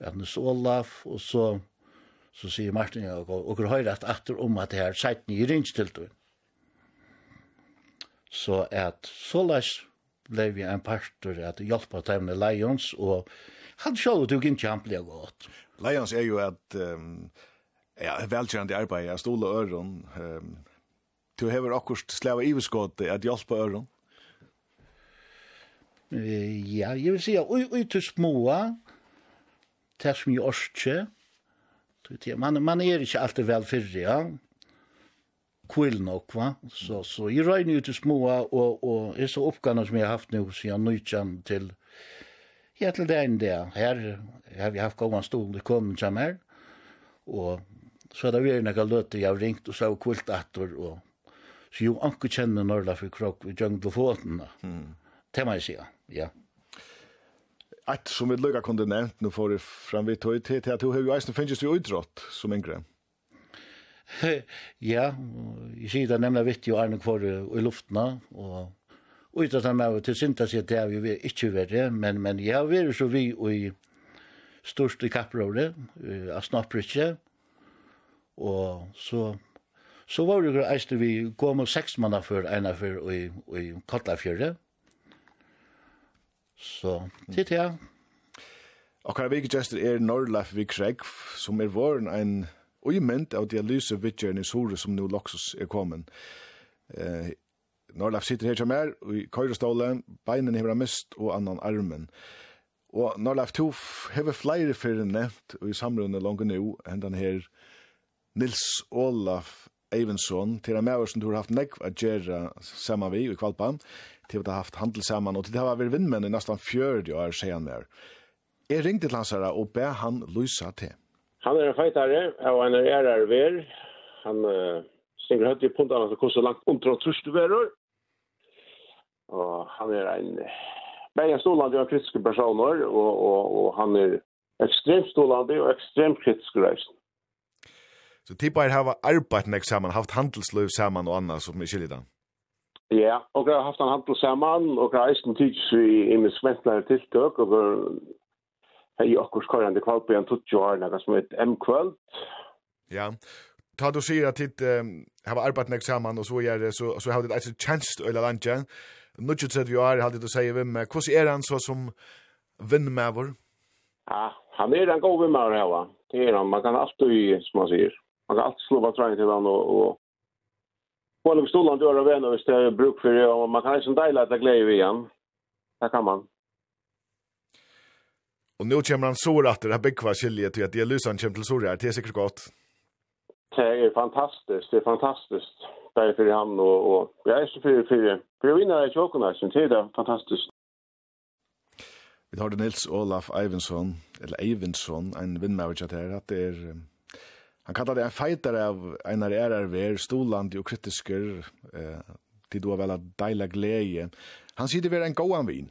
Speaker 9: Agnes Olaf, og så, så sier Martin, og dere høyre at atter om at det her seiten i rinnstiltun. Så at så leis blev vi en pastor at hjelpa dem med Lions, og han sjálv tok ikke kjempelig godt.
Speaker 2: Lions er jo at um, Ja, velkjærende arbeid, jeg og øren. Um, du hever akkurat sleva iveskått at hjelpa øren?
Speaker 9: Uh, ja, jeg vil si at ui, ui til småa, det som jeg orske, man, man er ikke alltid vel fyrre, ja kvill nok, va? Så, så jeg røyner ut til småa, og, og er så oppgående som jeg har haft nå, siden nøytjan til, ja, til det ene det. Her, her har vi haft gående gåan stående kommet sammen her, og Så er det vært nekka løte jeg har ringt og så kvult etter, og så jo anke kjenner Norla for krok vi djøng på foten da. Mm. Det må jeg si, ja.
Speaker 2: Et som vi lukka kunde nevnt nå for fram vi tog til at du har jo eisen finnes jo utrått som yngre.
Speaker 9: ja, jeg sier det nemlig jo og Arne Kvar i luftna, og utrått han av til synta seg det har vi ikke vært, men, men jeg har vært så vi og i største kapprøvre, av Snappritje, Og så, så var det eist vi gå med seks manna før, ena før i, i Kotlafjøret. Så, til her.
Speaker 2: Og hva vikgester er Norrleif Vikregv, som er våren en uimend av dialyse vittjeren i Sore som nå loksus er kommet. Eh, Norrleif sitter her som er, i køyrestålen, beinen hever mist og annan armen. Og Norrleif Tuf hever flere fyrir nevnt, og i samrunde langt nå, hendan her Nils Olaf Eivensson, til en maver som du har haft nekv at gjøre sammen vi i Kvalpa, til at du har haft handel sammen, og til det har vært vindmenn i nesten 40 år, sier han mer. Jeg ringte til hans her og be han lysa til.
Speaker 10: Han er en feitare, og han er ærer ver. Han uh, stinger høyt i punktene som koster langt omtrå trusste veror. Og han er en Bergen Storland er en kritiske personer, og, og, og han er ekstremt storlandig og ekstremt kritisk reisen.
Speaker 2: Så de bare har arbeidt nek sammen, haft handelsløv sammen og annet som er skiljedan.
Speaker 10: Ja, og jeg har haft en handel sammen, og jeg har eisen tids i i min investmentlare tiltøk, og jeg har akkur skorrande kvall på en tutsi år, nekka som et M-kvöld.
Speaker 2: Ja, ta du sier at dit um, har arbeidt nek sammen, og så gjør det, så, så har dit eisen tjenst øyla landja. Nå tjut sett vi har, har dit å sier hvem, hvordan er han så som vinnmæver?
Speaker 10: Ja, han er en god vinnmæver, ja, det er han, man kan alltid, som man sier man kan alltid slå på träning till varandra och, och på en han du har vänner hvis det är bruk för det och man kan inte dela att glädje vid igen. Det kan man.
Speaker 2: Och nu kommer han så att det här byggkvar skiljer till att det är kommer til Soria. Det är säkert gott.
Speaker 10: Det är fantastiskt. Det är fantastiskt. Det är för han och, och jag är så för, för, For jag vinner i tjockorna. Det är fantastiskt.
Speaker 2: Vi har det Nils Olaf Eivensson, eller Eivensson, en vinnmärkjad her, at det er Han kallar det en fighter av einar ver, stolande og kritisker, eh, til du har vel at deila gleie. Han sier det var en gåan vin.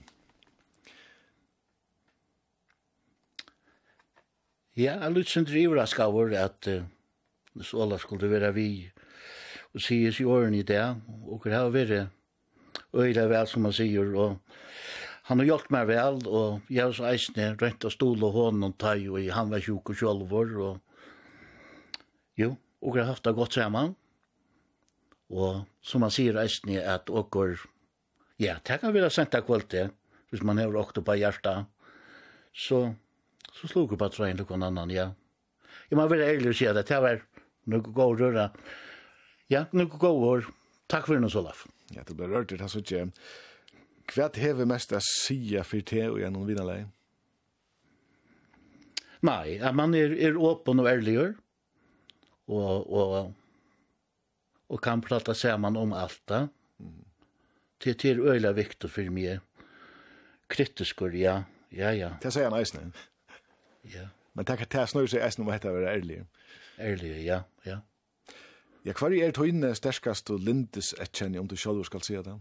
Speaker 9: Ja, jeg lytter sin driver av skavur at uh, Sola skulle være vi og sies i åren i det, og det har vært øyla vel som man sier, og han har hjulpet meg vel, og jeg har så eisne rent av stol og hånd og tai, og han var sjuk og sjolvor, og Jo, og har haft det godt sammen. Og som man sier reisende er at åker, ja, det kan være sendt av kvalitet, hvis man har åkt på hjertet, så, så slog jeg på trøyen til noen annan, ja. Jeg må være ærlig å si at det var noe god røra. Ja, noe god år. Takk for noe Solaf.
Speaker 2: Ja, det ble rørt, det er så ikke. Hva er det mest å si for te og gjennom vinnerleien?
Speaker 9: Nei, man er, er åpen og ærligere og, og, og kan prata saman om alt det. Mm. Det er øyla viktig for meg. Kritiskur, ja, ja, ja.
Speaker 2: Det sier han eisne.
Speaker 9: ja.
Speaker 2: Men det er snur seg eisne om dette å være ærlig.
Speaker 9: Ærlig, ja, ja.
Speaker 2: Ja, hva er tøyne sterskast og lindes etkjenni om du sjálfur skal si det?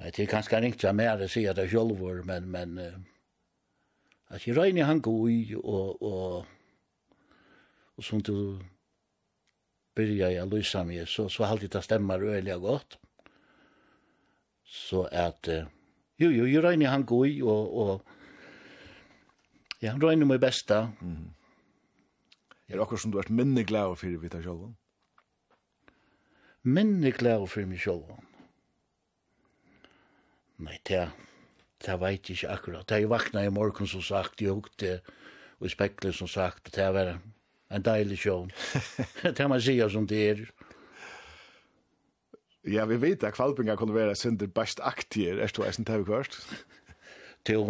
Speaker 9: Nei, det er kanskje ringt jeg mer å si det sjálfur, men, men uh, at jeg røyne han god og, og og som du byrja i lysa mig, så, så alltid det stemmer øyelig godt. Så at, uh, jo, jo, jo, regner han god, og, og ja, han regner meg besta. Mm -hmm.
Speaker 2: Er det akkurat som du har vært minneglad for vi tar sjølven?
Speaker 9: Minneglad for meg sjølven? Nei, det, det vet jeg ikke akkurat. Det er jo vakna i morgen som sagt, jeg hukte, og i spekler som sagt, det er bare en deilig show. det man sier som det er.
Speaker 2: Ja, vi vet at kvalpinga kunne være sinder best aktier, er du eisen til kvart?
Speaker 9: Til,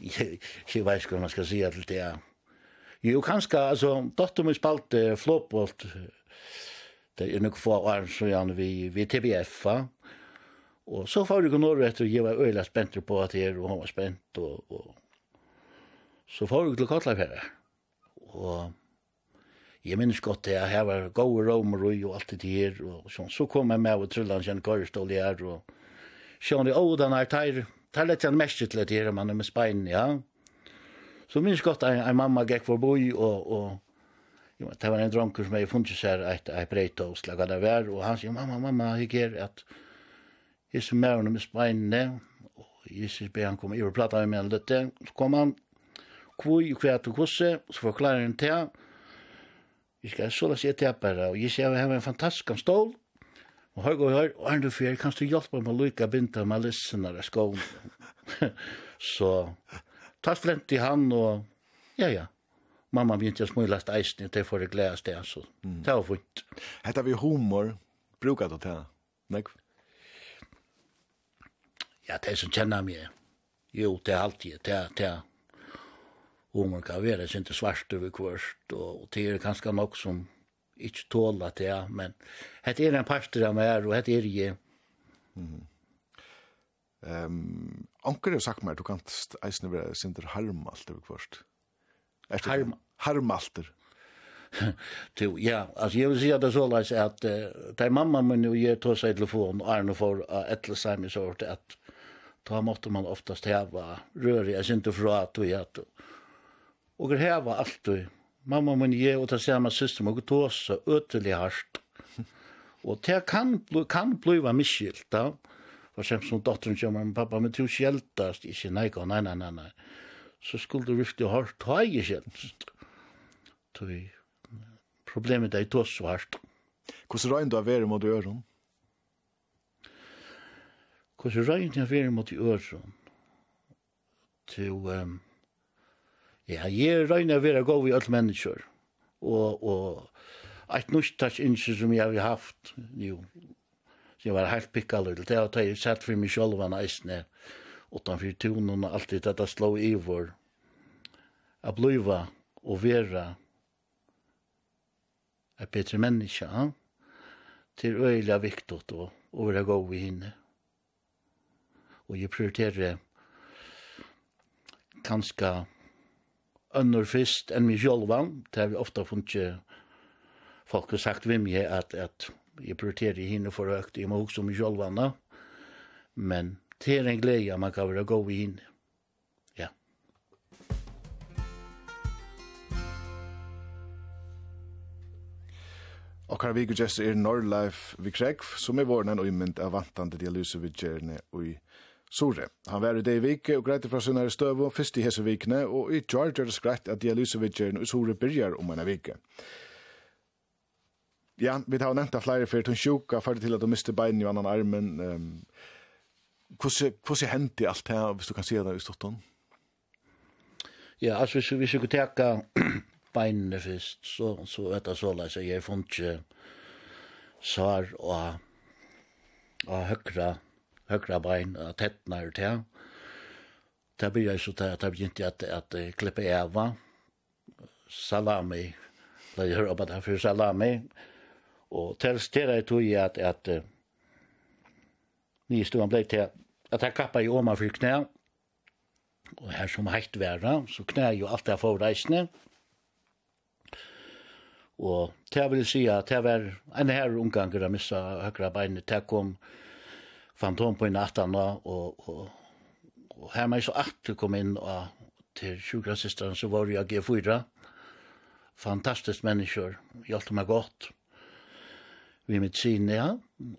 Speaker 9: jeg, jeg vet ikke hva man skal si til det. Jo, kanskje, altså, dotter min spalt uh, flåbolt, det er nok få år, så gjerne vi, vi TBF, va? Og så får vi norr etter, jeg var øyla spent på at jeg og han var spent, og, og så får vi til Kotlafjæra. Og jeg minns godt det, her var gode romer og alt det her, og sånn. Så kom jeg med og trullet han kjent kørstål i her, og sånn, å, den her, tar, tar litt en mest til det her, man er med spein, ja. Så minns godt en, en mamma gikk for boi, og, og jo, det var en dronker som jeg funnet seg et, et breit og slaget der vær, og han sier, mamma, mamma, jeg her, at jeg som er med speinene, og Jesus ber han komme i og prate med meg litt, så kom han, kvoi, kvei, kvei, kvei, så forklarer han til, Vi skal så la seg til bare, og jeg ser at jeg har en fantastisk stål, og høy og høy, og andre fyr, kan du hjelpe meg å lykke binta med lissen av skålen. så, ta flent i han, og ja, ja. Mamma begynte å smulast eisen, og det får jeg gledes det, så Mm. Det var fint.
Speaker 2: Hette vi humor, bruker du til? Nei?
Speaker 9: Ja, det som kjenner meg. Jo, det er alltid, det er, det er, og man kan være sin til svart over kvørst, og det er kanskje nok som ikke tåler det, ja, men dette er en parter av meg, og dette er jeg. Mm.
Speaker 2: Um, Anker har sagt meg, du kan eisne være sin til harmalter over kvørst.
Speaker 9: Harm.
Speaker 2: Harmalter.
Speaker 9: to, ja, altså jeg vil si at det er såleis at uh, det er mamma min og jeg tog seg i telefon og Arne får uh, etter seg med sånt at da måtte man oftast heva røri, jeg synte fra at vi at Og det her var alltid. Mamma min jeg og ta samme system og tåsa øtelig hardt. Og det kan, kan bliva miskilt da. For eksempel som dotteren kommer men pappa, men du skjeltast. ikke nei, nei, nei, nei, nei. Så skulle du virkelig hardt ta jeg skjeltast. Tøy. Problemet er tåsa hardt.
Speaker 2: Hvordan røyne du har vært mot øren?
Speaker 9: Hvordan røyne du av er mot øren? Til... Um, Ja, jeg røyner å være god i alle mennesker. Og, og et norsktatt innskje som jeg har haft, jo, så jeg var helt pikkalur. Det har jeg sett for meg selv hva næsten her, utanfor tunen og alt det der slå i vår. A bliva og vera et bedre menneske, ja? til øyelig viktot og, og være god i henne. Og jeg prioriterer kanskje önnur fyrst enn mig sjálvan. Det har vi ofta funnet folk har sagt vid mig att, att jeg prioriterer henne for økt, jeg må också mig självan. Men det er en glädje man kan være gå i henne. Ja.
Speaker 2: Og her vikur gestur er Norrleif Vikrekv, som er våren en imynd av vantande dialyse vidgjerne og i Sore. Han var i det i vike og greit fra sinne støv og fyrst i hese vikene, og i George er det skreit at dialysevitjeren i Sore byrjar om en vike. Ja, vi har nevnt av flere fyrir tun sjuka, fyrir til at du miste bein i annan armen. Um, Hvordan hendte i alt det hvis du kan si det i stortan?
Speaker 9: Ja, altså hvis, hvis vi kunne teka beinene først, så, så vet jeg så leis, jeg funnet ikke svar og, og høyre høyre bein og tettene og til. Det blir jeg så til at jeg begynte at, at, at klippe eva, salami, da jeg hører om at jeg fyrer salami, og til stedet jeg tog jeg at, at, at nye stuen ble til at jeg kappet i åma for knæ, og her som heikt være, så knæ jo alt jeg får reisende, og til jeg vil si at jeg var en her omganger å missa høyre beinet, til jeg kom til fantom på i natten og, og, og her meg så at det kom inn og til sjukrasisteren så var jeg G4 fantastisk mennesker hjälpte meg godt vi mitt sine ja.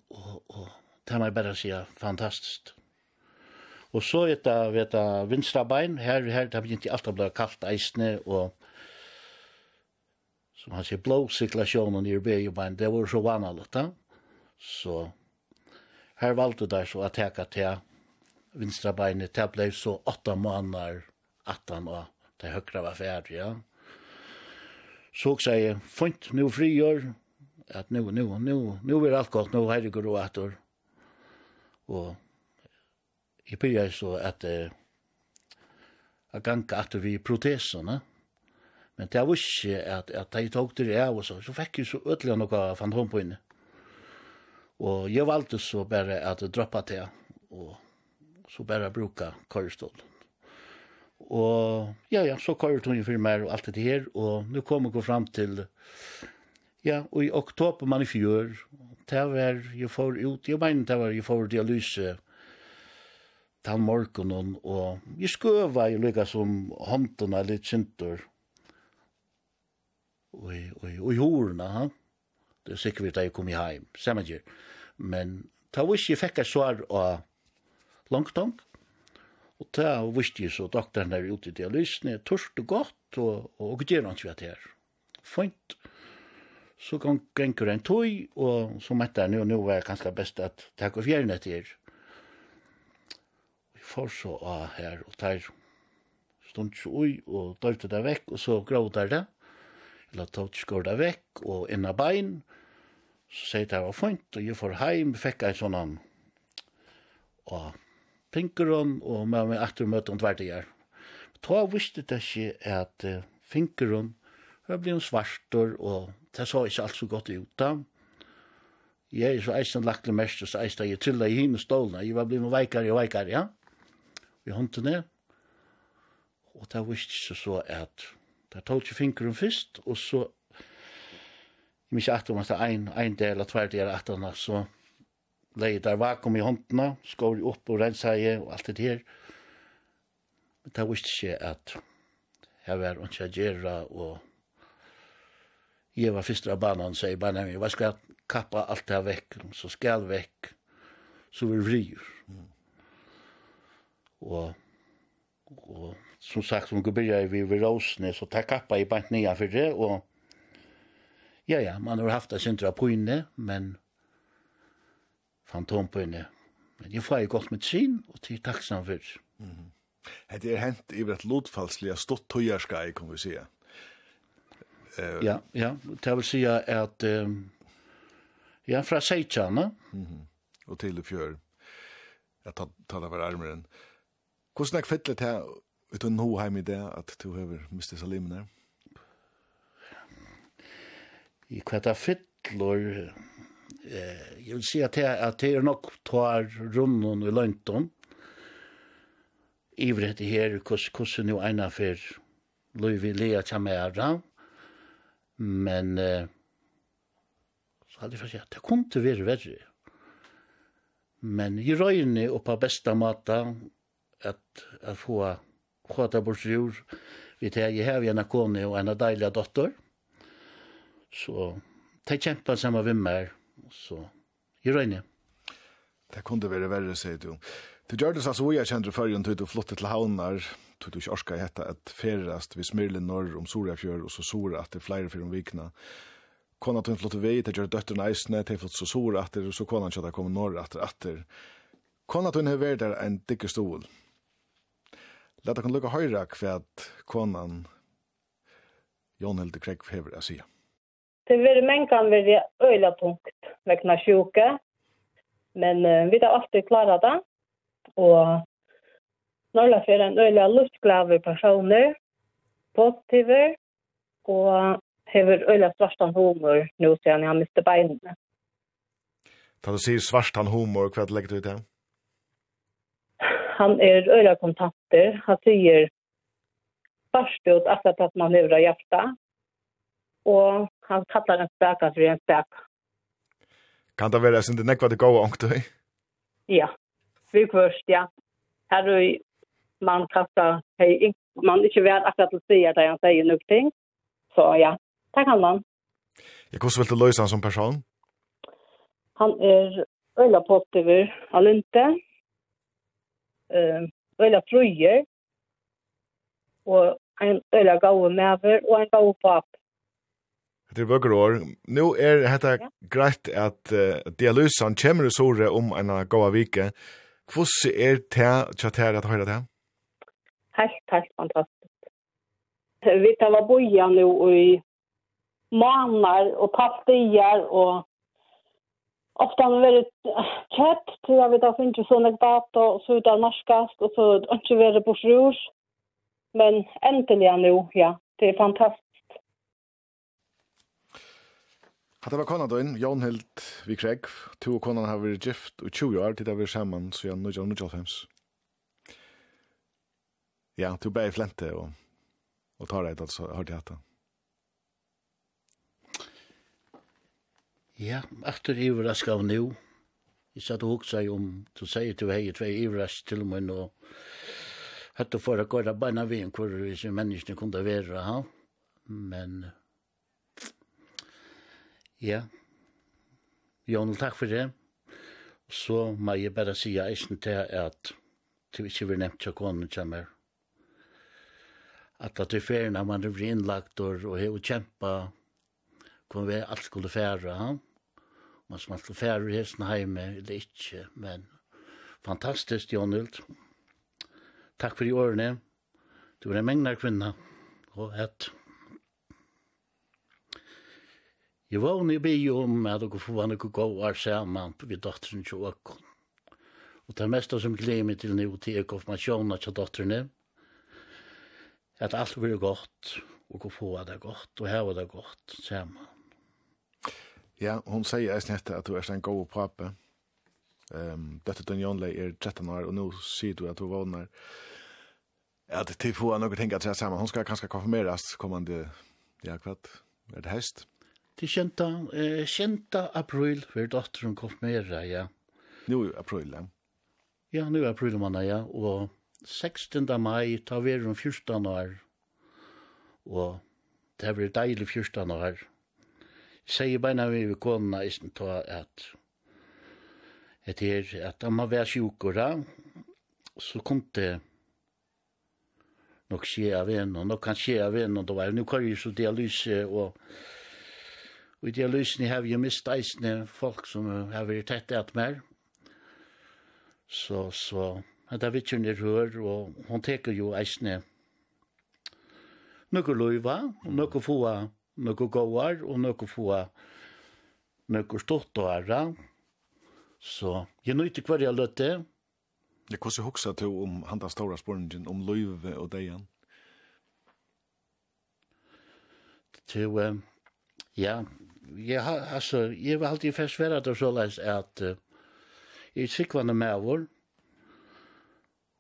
Speaker 9: Og, og det må jeg bare si fantastisk og så vet jeg vet jeg vinstrabein her, her det begynte alt å bli kaldt eisene og som han sier blåsiklasjonen i Urbejubbein det var så vanlig da så Her valgte der så å teka til vinstra beinet, det ble så åtta måneder at han og det høyre var ferdig, ja. Så jeg sier, fint, nå frigjør, at nå, nå, nå, nå er alt godt, nå er det går og etter. Og jeg begynner så at jeg uh, ganger etter vi protesene, men det var ikke at, at jeg tok det av og så, så fikk jeg så ødelig noe av fantom på inne. Og jeg valgte så bare at droppa til, og så bare bruka køyrestålen. Og ja, ja, så køyre tog for meg og alt det her, og nå kom jeg fram til, ja, og i oktober man i fjør, det var jeg får ut, jeg mener det var jeg får dialyse til morgenen, og jeg skøva jo lykka som hånden litt kjentur, og i, og i, og i horene, ha? det sikkert vi da jeg kom i heim, sammengjør. Men ta visst jeg fikk et svar av langtong, og da visste jeg så doktoren der ute i dialysene, tørst og godt, og, og gjør han ikke vet her. Fint. Så kan gengur en tøy, og så mette jeg nå, nå var det kanskje best at takk og fjerne etter. Vi får så av her, og der stund så ui, og døyte det vekk, og så gråter det. Eller tog skår det vekk, og inna bein, og Så sier det var fint, og jeg får heim, fikk en sånn han, og finkeron, og med meg etter møte om tvert jeg. Da visste det ikke at uh, finkeron var blevet svartor, og det så ikke alt så godt ut da. Jeg er så eisen lagt det mest, og så eisen jeg trillet i henne stålene. Jeg var blevet veikere og veikere, ja. Vi håndte ned. Og da visste jeg så at det tog ikke finkeron først, og så mykje at om at ein, ein del av tvær at atana, så leie der vakuum i håndene, skår opp og renseie og alt det her. Men det visste ikke at jeg var ikke gjerra og jeg var første av banan, og sier bare nevnte, hva skal jeg kappa alt det her vekk, så skal jeg vekk, så vi vrir. Mm. Og og som sagt, som vi begynner vi ved så tar kappa i bant nye for det, og Ja, ja, man har haft det synder på inne, men fantompojene. Men jeg får jo godt med sin, og til takksam for.
Speaker 2: Mm -hmm. Det er hent i hvert lotfalslige stått tøyerskai, kan vi sige.
Speaker 9: Uh, ja, ja, det vil sige at um, ja, fra Seitjana.
Speaker 2: Mm -hmm. Og til fjør, jeg tar, tar det for armeren. Hvordan er kvettlet her, uten noe hjemme i det, at du har mistet salimene? Ja
Speaker 9: i kvetta fyllor eh jag vill säga att att det är nog tar runnon i London ivret det här kus kus nu ena för Louis Villia Chamera men eh, så hade jag sagt det kunde vara värre men i röjne och på bästa mata att att få sköta bort jord vi tar ju här vi en kone och en dejlig dotter Så de kjempa sammen med meg, så i røyne.
Speaker 2: Det kunne være verre, sier du. Du gjør det så hvor jeg kjenner før, du du flottet til havnar, du du ikke orska hette at ferast vi smirlen norr om Sorafjør, og så sora at det er flere fyrer om vikna. Kona tog en flott vei, det gjør døtteren eisne, det er flott så sora at det, og så kona kjøtta kommer norr at det atter. Kona tog en vært der en dikke stol. Lata kan lukka høyra kvad konan Jon Hilde Kregg hever å sige.
Speaker 11: Det vil mengan være øyla punkt vegna sjuke, men uh, vi har alltid klarat det. Og Norla er en øyla luftglave personer, positiver, og hever øyla svartan humor nå siden jeg miste beinene.
Speaker 2: Da du sier svartan humor, hva legger du i det?
Speaker 11: Han er øyla kontakter. Han sier først ut akkurat at man hever av hjertet, og han kallar en speka för en speka.
Speaker 2: Kan det vara sin det nekva det gåa ångt dig?
Speaker 11: Ja, vi kvörst, ja. Här är man kastar, hej, man är inte värd akkurat att säga det han säger någonting. Så ja, det kan man.
Speaker 2: Jag kostar väl till lösa han som person?
Speaker 11: Han är öjla positiv, han inte. Uh, öjla fröjer. Och en öjla gav med och en gav pappa.
Speaker 2: Det er vøkker år. Nå er dette
Speaker 11: ja.
Speaker 2: greit at uh, dialysen kommer i Sore om en gåa vike. Hvordan er det til her at høyre det?
Speaker 11: Helt, helt fantastisk. Vi tar var boja nå i måneder og pastier og ofta har vært kjett til jeg vet at jeg finner sånne data og så ut av norskast og så ikke vært på sjur. Men endelig nå, ja. Det er
Speaker 2: fantastisk Hatta var konan døgn, Jon Hild vi kregg. To og konan har vært gift og 20 år til det vi er sammen, så jeg nødja nødja fems. Ja, to bæg flente og, og tar det altså, har det hatt det.
Speaker 9: Ja, aftur iverraska av nu. Jeg satt og huksa om, du sier du hei tvei iverrask til meg nå. hatt du for å gå da beina vi en hvor vi menneskene kunne være, ha? Men Ja. Jon, takk for det. Så må jeg bare si jeg ikke til at du ikke vil nevnt til konen kommer. At at du fer når man blir innlagt og, og har kjempa kom vi alt skulle fære. Ja? Man som skal alltid fære hesten hjemme eller ikke, men fantastisk, Jon Hult. Takk for i årene. Du er en mengner kvinna og et... Jeg var unni bi om at dere får henne gå og sammen ved dotteren til åkken. Og det meste som gleder meg til nå til jeg konfirmasjonen til dotterne, at alt blir godt, og å få det godt, og heve det godt sammen.
Speaker 2: Ja, hun sier eisen etter at du er en god pape. Um, dette den Jonlei er 13 år, og nå sier du at du vågner at til få noen ting at tre sammen. Hun skal kanskje konfirmeres kommande, ja, kvart, er det høst?
Speaker 9: Til kjenta, eh, kjenta april, hvor dotteren kom med ja.
Speaker 2: Nå er april, ja.
Speaker 9: Ja, nå er april, manna, ja. Og 16. mai, ta vi om 14 år. Og det blir deilig 14 år. Jeg sier beina vi ved kona, i stedet ta at at her, at han må være sjukere, så kom det nok skje av en, og nok kan skje av en, og det var, nu kan jeg så dialyse, og Og i det lysene har vi jo mist eisne folk som har vært tett et mer. Så, så, at det er vittjene rør, og hun teker jo eisne noe løyva, noe få noe gåar, og noe få noe stått og æra. Så, jeg nøyte hver jeg løtte.
Speaker 2: Jeg hvordan hoksa til om han da ståra spørningen om løyve og deian?
Speaker 9: Til, ja, jeg har, altså, jeg var alltid fast være det så leis at uh, jeg er sikkvande med vår,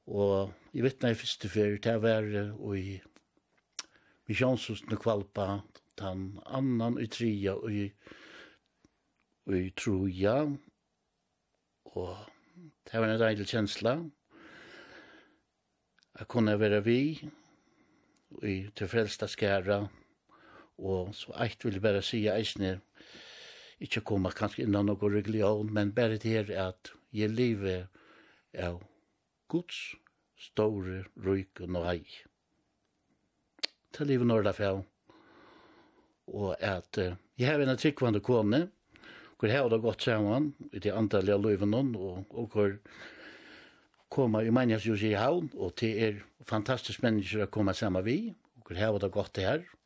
Speaker 9: og jeg vet når jeg første fyr, det var uh, i misjonshusene kvalpa, den annan i tria og i, og i troja, og det var en deilig kjensla. Jeg kunne være vi, og i tilfrelsta skæra, Og så eit vil bare si eisne, ikkje koma kanskje innan noe religion, men bare det her at jeg lever av Guds store ryk og nøy. Til livet når det er Og at uh, jeg har en tryggvande kone, hvor jeg har det godt sammen, i det antallet av livet noen, og, og hvor koma i mennes i havn, og det er fantastisk mennesker å komme sammen vi, og hvor jeg har det godt her, og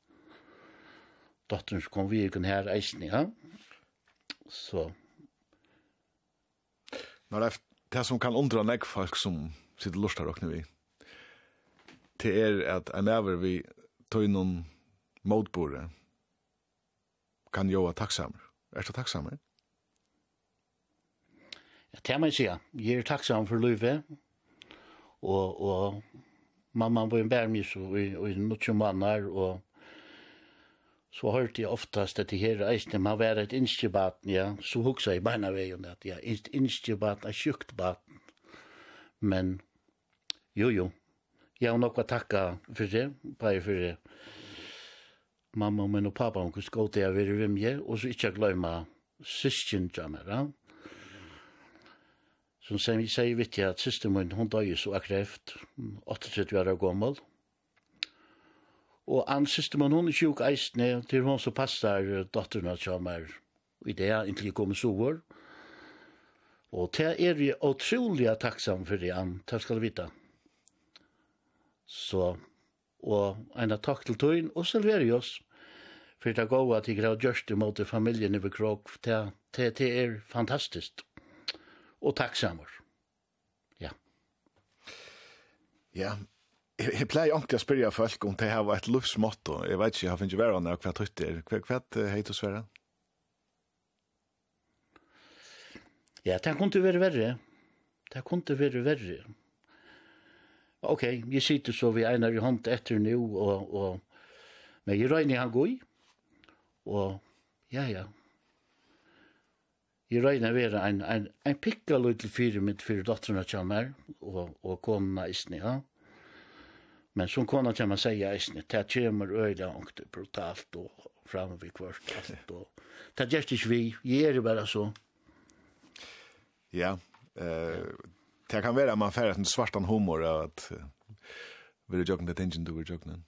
Speaker 9: dotteren som kom vi ikke her eisen, ja. Så.
Speaker 2: Nå er det som kan undra nek folk som sitter lort her vi. Det er at en over vi tog noen motbore kan jo være takksamer. Er du takksamer?
Speaker 9: Ja, det må jeg sige. Jeg er takksamer for livet. Og, og mamma var en bærmys og i, og i noen måneder og så hørte jeg oftast at det her eisne, man var et innskjebaten, ja, så huksa jeg beina veien at ja, innskjebaten er sjukt baten. Men, jo, jo, jeg har nokka takka for det, bare for det. Mamma og min og pappa, hun kunne skåte jeg være hvem og så ikke glemme syskjen meg, ja. Som sier vi sier vitt jeg at syster min, hun døg så akkreft, 38 år gammel, Og ann siste man hun er sjuk eisne, til hun så passer datteren at jeg mer i det, inntil jeg kommer sover. Og det er vi utrolig takksam for det, ann, det skal du vite. Så, og en takk til tøyen, og serverer oss. For det går at jeg har gjørst mot familien i Bekrog, det, det, det er fantastisk. Og takksammer. Ja.
Speaker 2: Ja, Jeg pleier ikke å spørre folk om det her var et livsmotto. Jeg vet ikke, jeg har finnet være henne hva tøyt er. Hva er du Sverre?
Speaker 9: Ja, det kunne være verre. Det kunne være verre. Ok, jeg sitter så vi egnar i hånd etter nå, og, og, men jeg regner han god, og ja, ja. Jeg regner være en, en, en pikka lydel fire mitt fire dotterna kommer, og, og kona i snitt, ja. Men som kona kan man säga i snitt, det kommer öjda ångt brutalt och framme vid kvart. Och, det görs inte vi, ger det bara så.
Speaker 2: Ja, eh, det kan vara man färdas en svartan humor att vill du det tingen du vill jogna.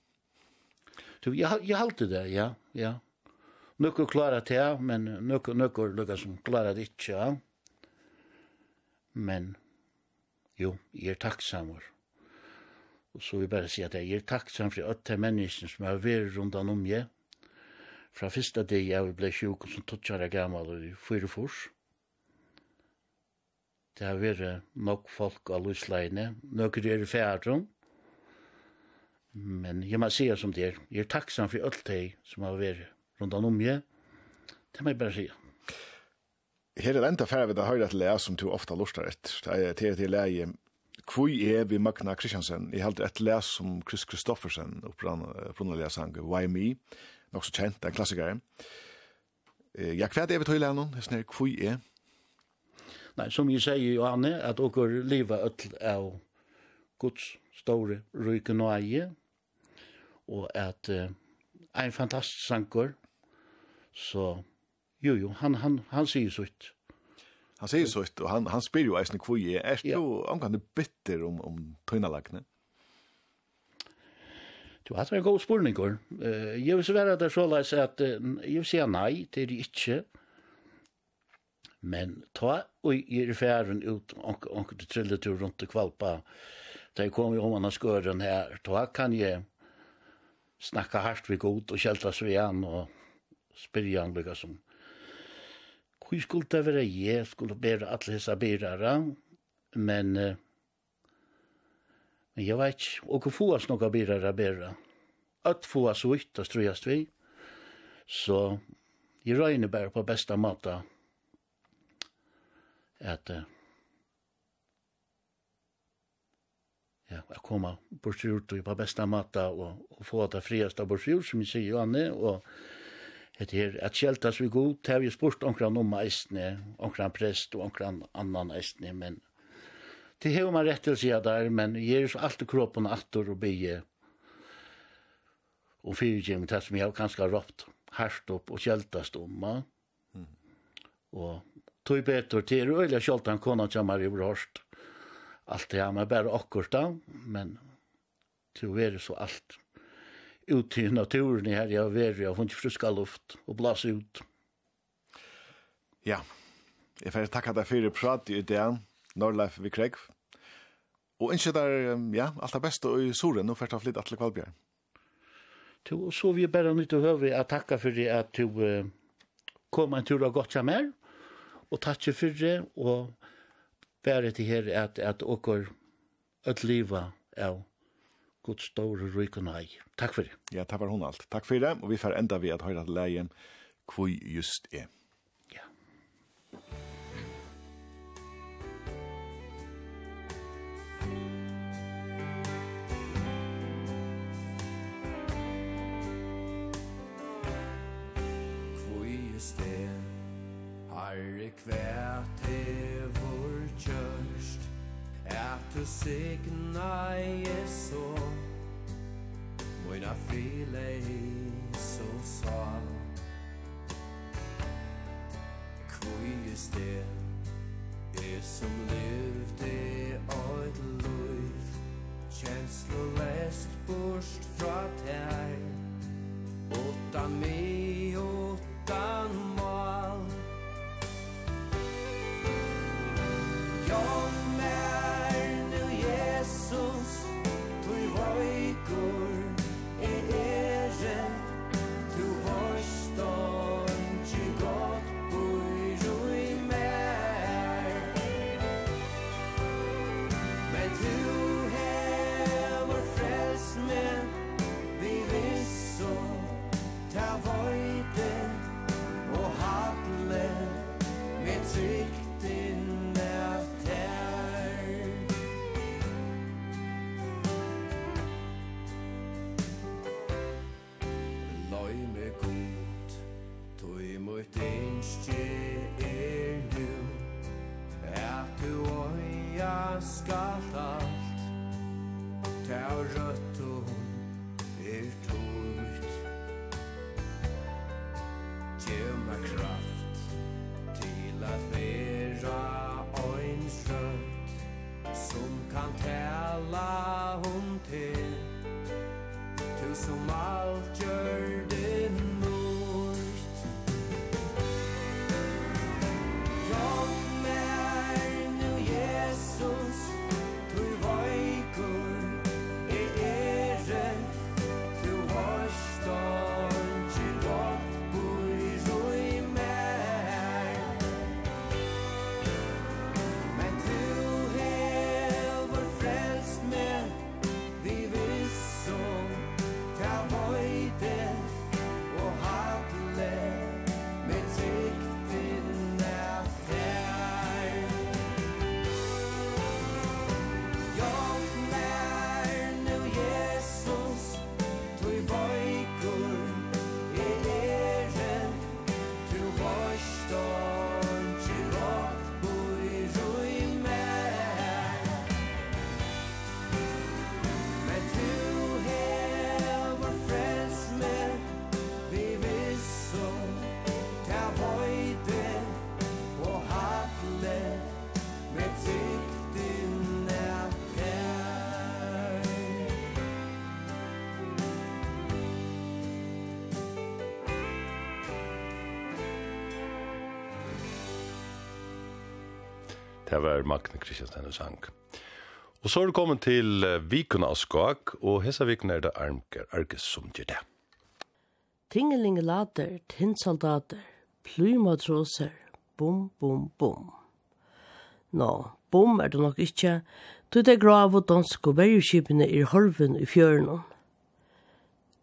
Speaker 9: Du, jag, jag halte det, ja, ja. Nukker klarar det, men nukker, nukker lukkar som klarar det ikke, ja. Men, jo, jeg er takksammer Og så vil jeg bare si at jeg er takksam for at det er som har vært rundt om jeg. Fra første dag jeg ble sjuk som tøtjere gammel og i fyre fors. Det har vært nok folk av løsleine. Nøkker er i færdrum. Men jeg må si som det er. Jeg er takksam for alt det som har vært rundt om jeg. Det må jeg bare si.
Speaker 2: Her er enda færre ved å høre et lea som du ofte lustar etter. Det er til et lea kvui er vi Magna Kristiansen. Jeg held et les som Chris Kristoffersen, opprann å sang Why Me, nok så kjent, en klassiker. Ja, hva er det vi tog i lennom? Jeg er kvui er?
Speaker 9: Nei, som jeg sier, Johanne, at dere lever øtl av Guds store røyke og eie, og at uh, ein fantastisk sanger, så jo, jo, han, han, han sier sutt.
Speaker 2: Han sier så og han han spyr ju eisen kvui är er du omgående bitter om om tøynalagene?
Speaker 9: Du har en god spurning går. Eh jag vill være det så läs att jag vil si nej det er det inte. Men ta och i er färden ut och och det trillde tur runt och kvalpa. Där kommer ju om har skörden här. Ta kan jeg snacka hardt vi god och kältas vi igen och spyrja han lyckas som Hvor skulle det være jeg skulle bære alle disse byrere, men, uh, men jeg vet ikke, og hvor få oss noen byrere bære. At få oss ut, det tror vi. Så jeg røyner bare på beste måte at uh, ja, jeg kommer bort ut på beste måte og, og få det frieste bort ut, som jeg sier, Janne, og det er at kjeltas vi god, det har vi spurt omkran om eisne, omkran prest og omkran annan eisne, men det har man rett til å si der, men jeg er alltid kroppen atter og bygge og fyrtjeng, det som jeg har ganske råpt, harsht opp og kjeltast om, mm. og tog betur til, og øyla kjeltan kona kjamar i brorst, alt det her, men bare akkurat da, men til å være så alt, ut i naturen her jeg har vært, jeg har funnet friska luft og blåse ut.
Speaker 2: Ja, jeg får takke deg for prat i det, Norrleif Vikreg. Og ikke der, ja, alt det beste i solen, nå først jeg flytte Atle kvalbjørn.
Speaker 9: Og så vi bare nytt å høre at takke for det at du uh, kom en tur og gått seg mer, og takke for det, og bare til her at, at åker et livet av Guds store ryk og nei. Takk for det.
Speaker 2: Ja, takk for hun alt. Takk for det, og vi får enda vi at høyre til leien hvor just er.
Speaker 9: Ja.
Speaker 12: Hvor just er, Herre kvært er vår kjød, Ætu signa Jesu Moina frile Jesu sa is det Er som levde Oit luiv Kjenslolest Borst fra teg Åttan mi Åttan ma Det
Speaker 1: var Magne Kristiansen og sang. Og så er det kommet til vikuna av skak, og hessa vikuna er det armker Arges som gjør det.
Speaker 13: Tingelinge later, tinnsoldater, plymatroser, bom, bom, bom. Nå, bom er det nok ikkje, du det grav og dansk og bergskipene i horven i fjørnen.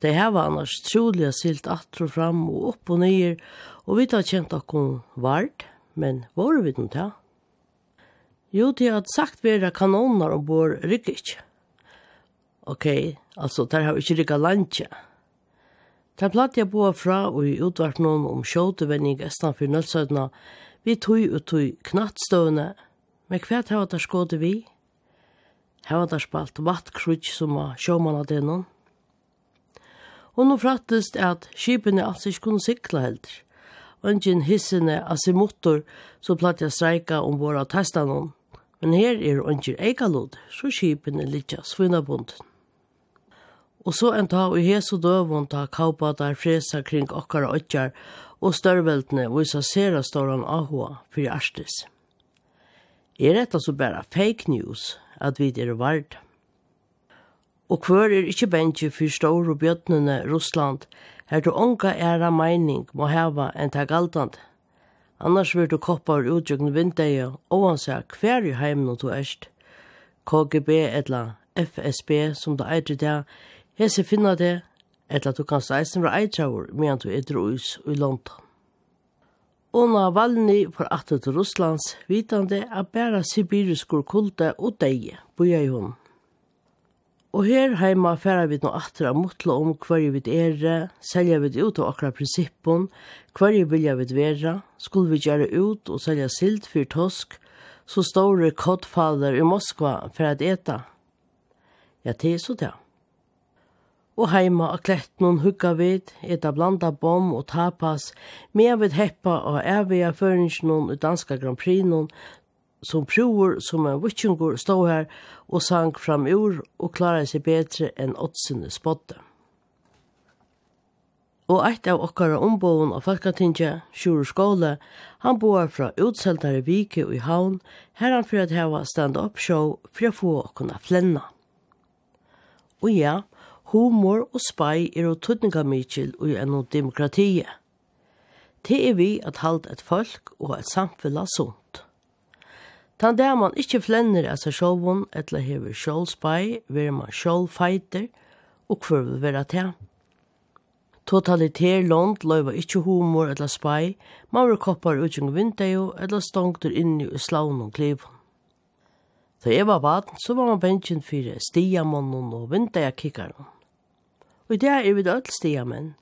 Speaker 13: Det her var annars troliga silt atro fram og opp og nyer, og vi tar kjent akkur vart, men var vi den til? Jo, de har sagt vera kanoner og bor rykker ikke. Ok, altså, der har ikke rykket landje. Der platt jeg boa fra og i utvart noen om sjåtevenning estan for nødsødna, vi tog og tog knattstående, men hva har der skåde vi? Her var der spalt vattkrutsk som var sjåmann av denon. Og nå frattest at skipene altså ikke kunne sikla heldur. Ungen hissene av sin motor så platt jeg streika om våra testanon. Men her er ånger eikalod, så skipene litja svinnabunden. Og så en ta og hesu døvun ta kaupadar fresa kring okkara åtjar og størveldene visa sera storan ahua fyrir arstis. Er dette så bæra fake news at vi er vard? Og hver er ikkje bensje fyrir store bjøtnene Russland her du onka æra meining må heva enn ta galdande. Annars vil du koppar utjøkken vindeie, oansja hver i heimen du erst. KGB etla FSB som du eitir det, hese finna det, etla du kanst eisen fra eitraur, medan du eitir uis i London. Ona valni for atter til Russlands, vitande at bæra sibiriskur kulte og deie, boja i hun. Og her heima færa vi nå atra motla om hver vi er, selja vi ut av akra prinsippon, hver vilja vi vera, skulle vi gjøre ut og selja sild for tosk, så store kottfader i Moskva for at eta. Ja, det er så det. Og heima av klettnun hugga vid, eta blanda bom og tapas, med vid heppa og avia føringsnun i danska Grand Prix nun, som prover som en vikingur stod her og sang fram ur og klarade seg betre enn åtsinne spådde. Og eit av okkara omboen av Falkatinja, Sjur Skåle, han boar fra utseltare vike og i havn, her han fyrir at heva stand-up show for å få okkona flenna. Og ja, humor og spy er og tuttninga mykjel og enn demokratiet. Det er vi at halt et folk og et samfunn sunt. Tan der man ikkje flenner av seg sjåvun, etla hever sjålspei, ver man sjålfeiter, og hver vil vera til. Totalitær land løyva ikkje humor etla spy, man vil koppar utjung vindeio, etla stongtur inni i slaun og klivun. Da jeg var baden, så var man bensjen fyrir stiamonnen og vindeia kikkaren. Og i det er vi öll stiamenn.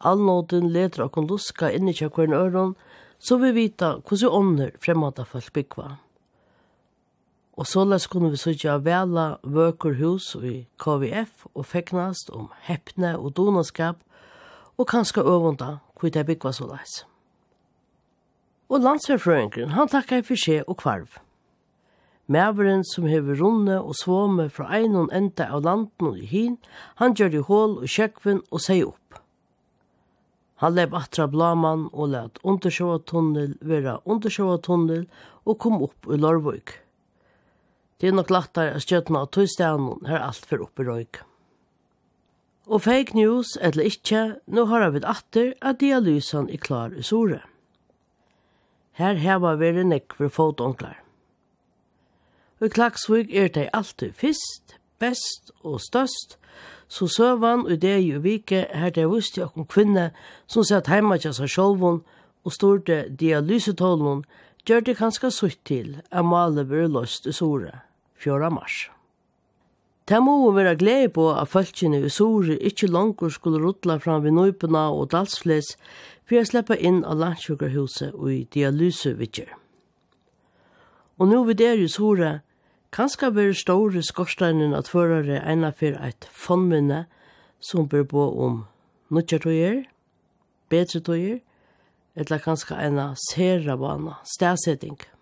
Speaker 13: Allnåten leder okkon luska inni kja kvern øron, så vi vita hvordan ånder fremmata folk byggva. Og såleis kunne vi sykja vela vøker hus i KVF og feknast om heppne og donaskap og kanska øvunda hvor det byggva såleis. Og landsverfrøyngren, han takka i fyrsje og kvarv. Mæveren som hever runde og svåme fra einon enda av landen og i hin, han gjør i hål og kjekven og seg opp. Han lev atra blaman og let undersjåa tunnel vera undersjåa tunnel og kom opp i Lorvøyk. Det er nok lattar at stjøtna av tøystanen her alt for oppe røyk. Og fake news, eller ikkje, nå har vi atter at dialysen er klar i sore. Her heva veri nekk for fotonklar. Og klagsvig er det alltid fyrst, best og størst, så søvan og det i vike her det vusti om kvinne som satt heima til seg sjolvun og storte dialysetålen gjør det kanskje sutt til at malet blir løst i sore. 4. mars. Det må være glede på at følgene i Sore ikke langer skulle rutla fram ved Nøypena og Dalsfles for å slippe inn av landsjukerhuset og i dialysevidger. Og nå vil det i Sore, kanskje være store skorsteinen at førere ene for et fondminne som bør bo om nødgjørtøyer, bedretøyer, eller kanskje ene serabana, stedsetting. Musikk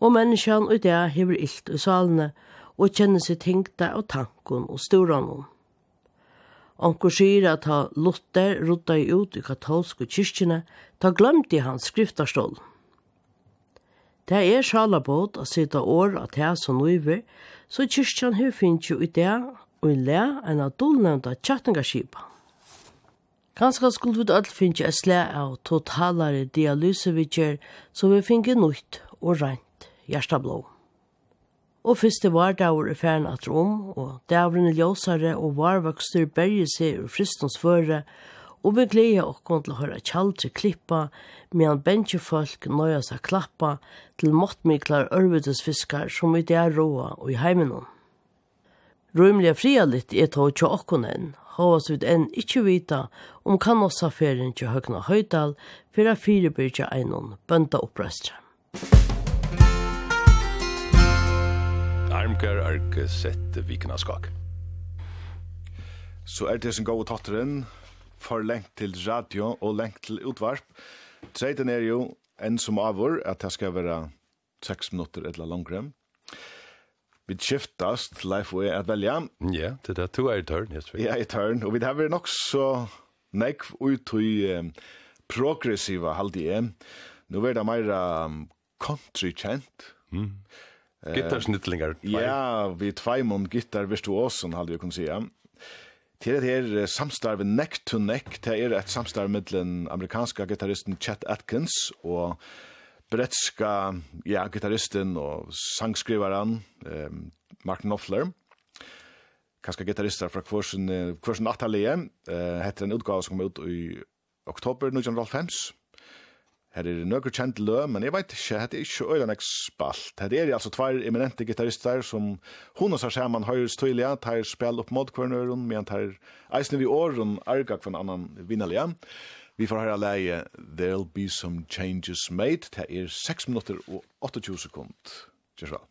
Speaker 13: Og menneskjan og det hever illt i salene, og kjenner seg tingta av tankon og storanon. Onkur sier at ha Luther rodda i ut i katolsk kyrkjene, ta glemt i hans skriftarstål. Det er sjalabåd å sitte år at det som nøyver, så kyrkjan hun finnes jo i det og i le enn av dolnevnda tjattingarskipa. Ganske skulle vi alt finnes et slæ av totalare dialysevidger, så vi finner nøyt og rent hjertablå. Og første var i færen at rom, og davrene ljósare og varvokster berge seg ur fristens føre, og vi gleder oss til å høre kjaldre klippa, medan bensjefolk nøya seg klappa til måttmiklar ørvedesfiskar som i det er råa og i heimenon. Røymlige fria litt er tog til okkon enn, hovas vi enn ikkje vita om kan oss ferien til høgna høydal, for å firebyrja einon bønda opprøstra.
Speaker 1: Musikk Harmkar ark sett vikna skak.
Speaker 2: Så er det som går tatteren for lengt til radio og lengt til utvarp. Treiten er jo enn som avur at det skal være 6 minutter eller langere. Vi skiftast Leif og jeg at velja.
Speaker 1: Ja, det er to er i tørn.
Speaker 2: Ja, i tørn. Og vi har vært nok så nekv ut i progressiva halde jeg. Nå er det mer um, country kjent.
Speaker 1: Mm. Gittarsnittlingar.
Speaker 2: Ja, vi tveimund gittar virtuosen, halde vi kunne sija. Til det her samstarve neck to neck, det er et samstarve med den amerikanska gitarristen Chet Atkins og bretska ja, gitarristen og sangskrivaren eh, Martin Knopfler. Kanska gitarristar fra Kvorsen, Kvorsen Atalie, eh, heter en utgave som kom ut i oktober 1905. Her er nøkker kjent lø, men jeg vet ikke, det er ikke øyne nek spalt. Hette er altså tvær eminente gitarister som hun og seg man høyre støylige, tar spill opp mot kvernøren, men tar eisne vi åren arga for en annan vinnelige. Vi får høre leie There'll be some changes made. Det er 6 minutter og 28 sekund.
Speaker 14: Kjørsvalg.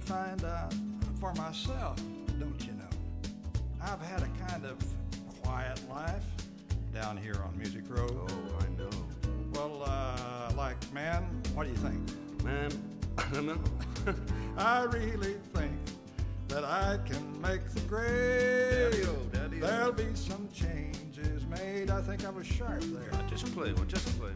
Speaker 14: find out for myself, don't you know? I've had a kind of quiet life down here on Music Row.
Speaker 15: Oh, I know.
Speaker 14: Well, uh, like, man, what do you think?
Speaker 15: Man, I don't know.
Speaker 14: I really think that I can make the grade.
Speaker 15: Daddy-o, daddy-o.
Speaker 14: There'll be some changes made. I think I was sharp there.
Speaker 15: Uh, just play,
Speaker 14: well,
Speaker 15: just
Speaker 14: play.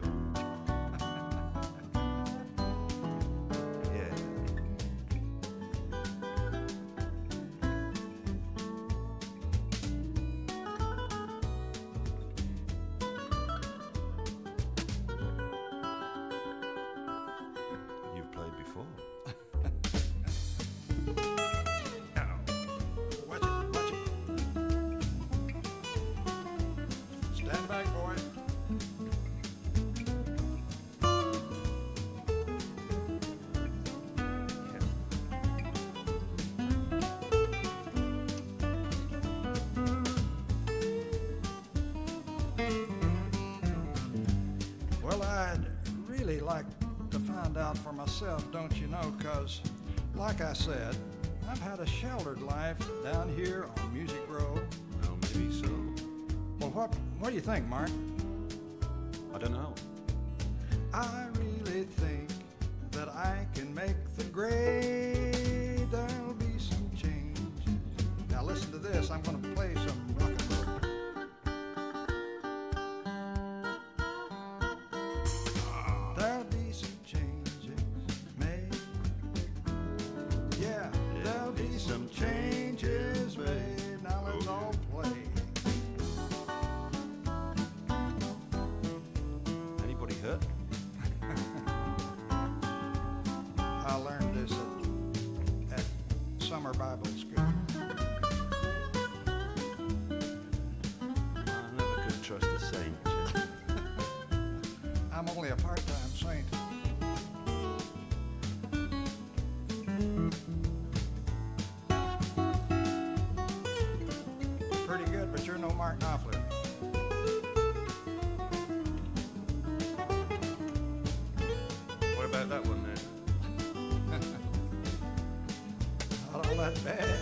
Speaker 14: what, what do you think, Mark?
Speaker 15: I don't know.
Speaker 14: I really think that I can make the grade. There'll be some change. Now listen to this. I'm going at bed